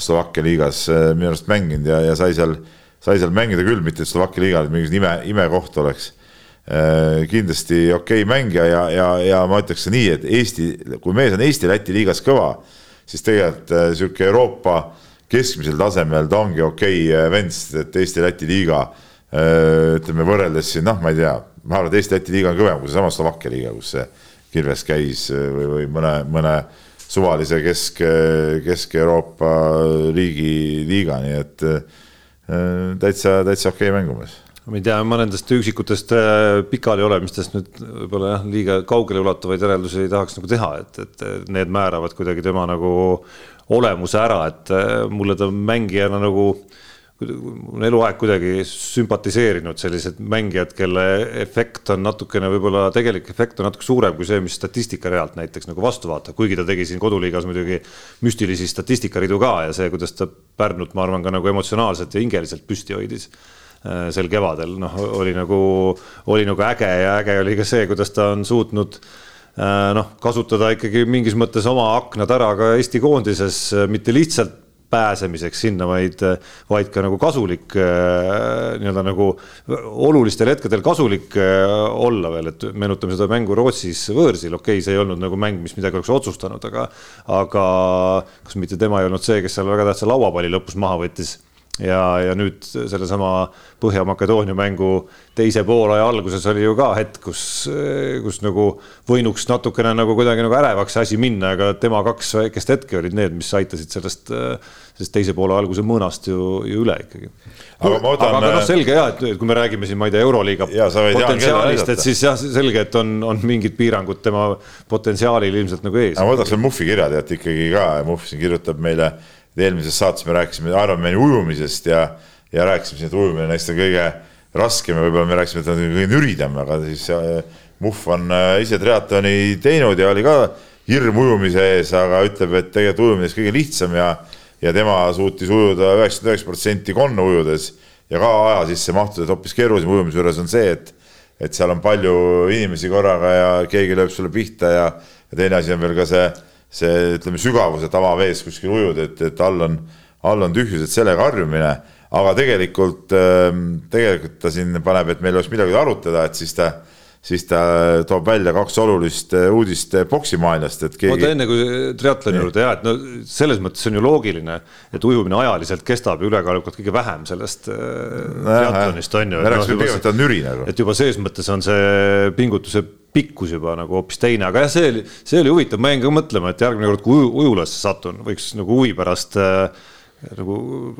Slovakkia liigas äh, minu arust mänginud ja, ja sai seal, sai seal mängida küll, mitte et Slovakkia liiga mingisugune ime, imekoht oleks. Äh, kindlasti okei okay mängija ja, ja, ja ma ütleks nii, et Eesti, kui mees on Eesti-Läti liigas kõva, siis tegelikult äh, sihuke Euroopa keskmisel tasemel ta ongi okei okay vend, sest et Eesti-Läti liiga ütleme võrreldes siin noh, ma ei tea, ma arvan, et Eesti-Läti liiga on kõvem kui seesama Slovakkia liiga, kus see Kirves käis äh, või, või mõne, mõne suvalise Kesk, Kesk-Euroopa riigi liiga, nii et äh, täitsa, täitsa okei okay mängumees ma ei tea, ma nendest üksikutest pikali olemistest nüüd võib-olla jah, liiga kaugele ulatuvaid järeldusi ei tahaks nagu teha, et, et need määravad kuidagi tema nagu olemuse ära, et mulle ta mängijana nagu äh, on eluaeg kuidagi sümpatiseerinud sellised mängijad, kelle efekt on natukene, võib-olla tegelik efekt on natuke suurem kui see, mis statistika realt näiteks nagu vastu vaatab, kuigi ta tegi siin koduliigas muidugi müstilisi statistikaridu ka ja see, kuidas ta Pärnut, ma arvan, ka nagu emotsionaalselt ja hingeliselt püsti hoidis äh, sel kevadel, noh, oli nagu, oli nagu äge ja äge oli ka see, kuidas ta on suutnud äh, noh, kasutada ikkagi mingis mõttes oma aknad ära ka Eesti koondises, mitte lihtsalt pääsemiseks sinna, vaid, vaid ka nagu kasulik nii-öelda nagu olulistel hetkedel kasulik olla veel, et meenutame seda mängu Rootsis võõrsil, okei okay,, see ei olnud nagu mäng, mis midagi oleks otsustanud, aga, aga kas mitte tema ei olnud see, kes seal väga tähtsa lauapalli lõpus maha võttis. Ja, ja nüüd sellesama Põhja-Makedoonia mängu teise poolaja alguses oli ju ka hetk, kus, kus nagu võinuks natukene nagu kuidagi nagu ärevaks see asi minna, aga tema kaks väikest hetke olid need, mis aitasid sellest, sellest teise poole alguse mõõnast ju, ju üle ikkagi. aga, aga, aga noh, selge ja, et kui me räägime siin, ma ei tea, Euroliiga potentsiaalist, et siis jah, selge, et on, on mingid piirangud tema potentsiaalil ilmselt nagu ees. aga ma võtaks veel Muffi kirja tead ikkagi ka ja Muff siin kirjutab meile eelmises saates me rääkisime Ironmani ujumisest ja, ja rääkisime siin, et ujumine on hästi kõige raskem ja võib-olla me rääkisime, et ta on kõige nüridam, aga siis äh, Muhv on äh, ise triatloni teinud ja oli ka hirm ujumise ees, aga ütleb, et tegelikult ujumine on kõige lihtsam ja, ja tema suutis ujuda üheksakümmend üheksa protsenti konna ujudes ja ka aja sisse mahtuda, et hoopis keerulisem ujumise juures on see, et, et seal on palju inimesi korraga ja keegi lööb sulle pihta ja, ja teine asi on veel ka see see, ütleme, sügavus, et avavees kuskil ujud, et, et all on, all on tühjus, et sellega harjumine, aga tegelikult, ähm, tegelikult ta siin paneb, et meil oleks midagi arutada, et siis ta siis ta toob välja kaks olulist äh, uudist äh, poksimaailmast, et keegi. oota enne kui triatloni juurde ja et no selles mõttes on ju loogiline, et ujumine ajaliselt kestab ju ülekaalukalt kõige vähem sellest äh, triatlonist on ju. me rääkisime pigem, et ta on nüri nagu. et juba ses mõttes on see pingutuse pikkus juba nagu hoopis teine, aga jah, see oli, see oli huvitav, ma jäin ka mõtlema, et järgmine kord, kui ujulasse satun, võiks nagu huvi pärast äh, nagu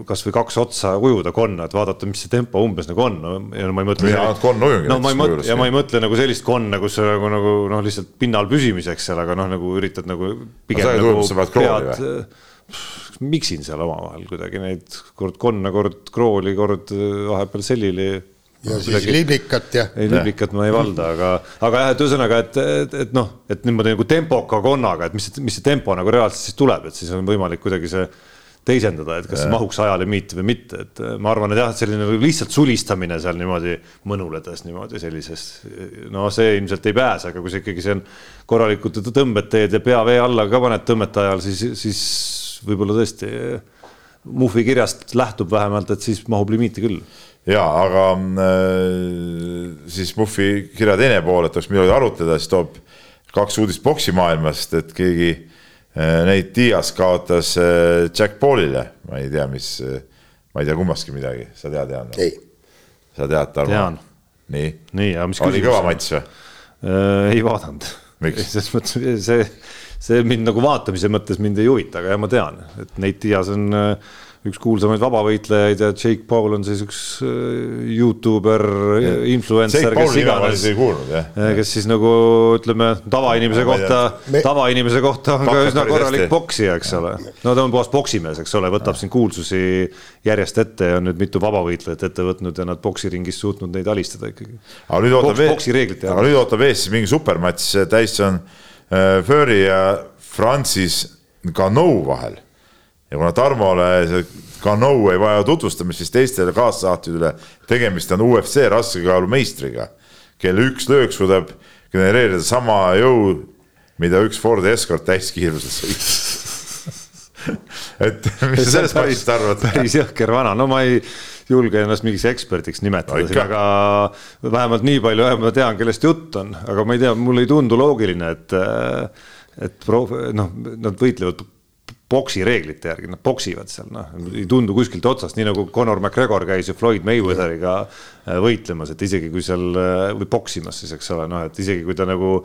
kasvõi kaks otsa ujuda konna, et vaadata, mis see tempo umbes nagu on no,. ja no ma ei mõtle. mina konna ujungi. no ma ei mõtle ja ma ei mõtle nagu sellist konna, kus nagu, nagu noh, lihtsalt pinnal püsimiseks seal, aga noh, nagu üritad nagu. nagu pead, äh, miksin seal omavahel kuidagi neid kord konna, kord krooli, kord äh, vahepeal sellili ja no, siis liblikat ja. ei, liblikat ma ei valda, aga, aga jah, et ühesõnaga, et, et, et noh, et niimoodi nagu tempoka konnaga, et mis, mis see tempo nagu reaalselt siis tuleb, et siis on võimalik kuidagi see teisendada, et kas see mahuks ajalimiiti või mitte, et ma arvan, et jah, et selline lihtsalt sulistamine seal niimoodi mõnuledes niimoodi sellises, no see ilmselt ei pääse, aga kui sa ikkagi seal korralikult tõmbed teed ja pea vee alla ka paned tõmmete ajal, siis, siis võib-olla tõesti Muhvi kirjast lähtub vähemalt, et siis mahub limiiti küll. Ja aga äh, siis Muffi kirja teine pool, et oleks midagi arutleda, siis toob kaks uudist poksimaailmast, et keegi äh, Nate Diaz kaotas äh, Jack Paulile, ma ei tea, mis äh,, ma ei tea kummastki midagi, sa tead, Jaan? ei. sa tead, Tarmo? nii, nii, aga mis küsimus? oli kõva matš või ei vaadanud. selles mõttes see, see mind nagu vaatamise mõttes mind ei huvita, aga jah, ma tean, et Nate Diaz on äh, üks kuulsamaid vabavõitlejaid ja Jake Paul on siis üks äh, Youtuber, influencer, kes iganes, äh, kes siis nagu ütleme, tavainimese kohta, tavainimese kohta on ka üsna korralik poksija, eks ole. no ta on puhas poksimees, eks ole, võtab siin kuulsusi järjest ette ja on nüüd mitu vabavõitlejat ette võtnud ja nad poksiringis suutnud neid alistada ikkagi. aga nüüd ootab Poks, ees, aga nüüd ootab ees siis mingi supermatš Tyson äh, Fury ja Francis Ganou vahel ja kuna Tarmole see Canou ei vaja tutvustamist, siis teistele kaassaatjatele tegemist on UFC raskekaalu meistriga, kelle üks löök suudab genereerida sama jõu, mida üks Ford Escort täiskiirusel sõitis. Et mis sa sellest matšist arvad? päris jõhker vana, no ma ei julge ennast mingiks eksperdiks nimetada siin, aga vähemalt nii palju ma tean, kellest jutt on, aga ma ei tea, mulle ei tundu loogiline, et et proov-, noh, nad võitlevad boksi reeglite järgi, nad poksivad seal, noh, ei tundu kuskilt otsast, nii nagu Conor McGregor käis ju Floyd Mayweatheriga äh, võitlemas, et isegi kui seal äh, või poksimas siis, eks ole, noh, et isegi kui ta nagu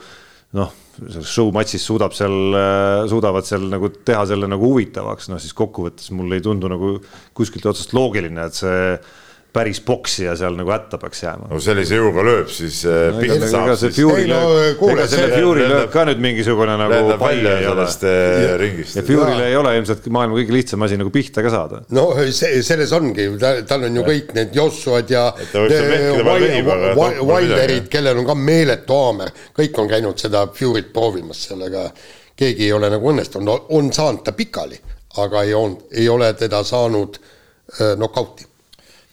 noh, selles show matšis suudab seal, äh, suudavad seal nagu teha selle nagu huvitavaks, noh siis kokkuvõttes mulle ei tundu nagu kuskilt otsast loogiline, et see päris poksija seal nagu hätta peaks jääma. no sellise jõuga lööb, siis äh, no, pilt saab. ega see Fury lööb, ega selle Fury lööb ka nüüd mingisugune nagu pall ei ole. Äh, ringist. ja Fury'le ei ole ilmselt maailma kõige lihtsam asi nagu pihta ka saada. no see, selles ongi, tal on ju kõik need Jossuad ja Wilderid, kellel on ka meeletu haamer, kõik on käinud seda Fury't proovimas sellega, keegi ei ole nagu õnnestunud, on saanud ta pikali, aga ei on, ei ole teda saanud äh, nokauti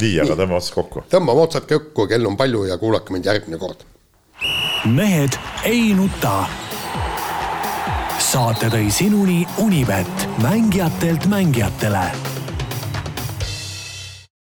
nii, aga tõmba otsad kokku. tõmbame otsad kokku, kell on palju ja kuulake mind järgmine kord. mehed ei nuta. saate tõi sinuni Unibet, mängijatelt mängijatele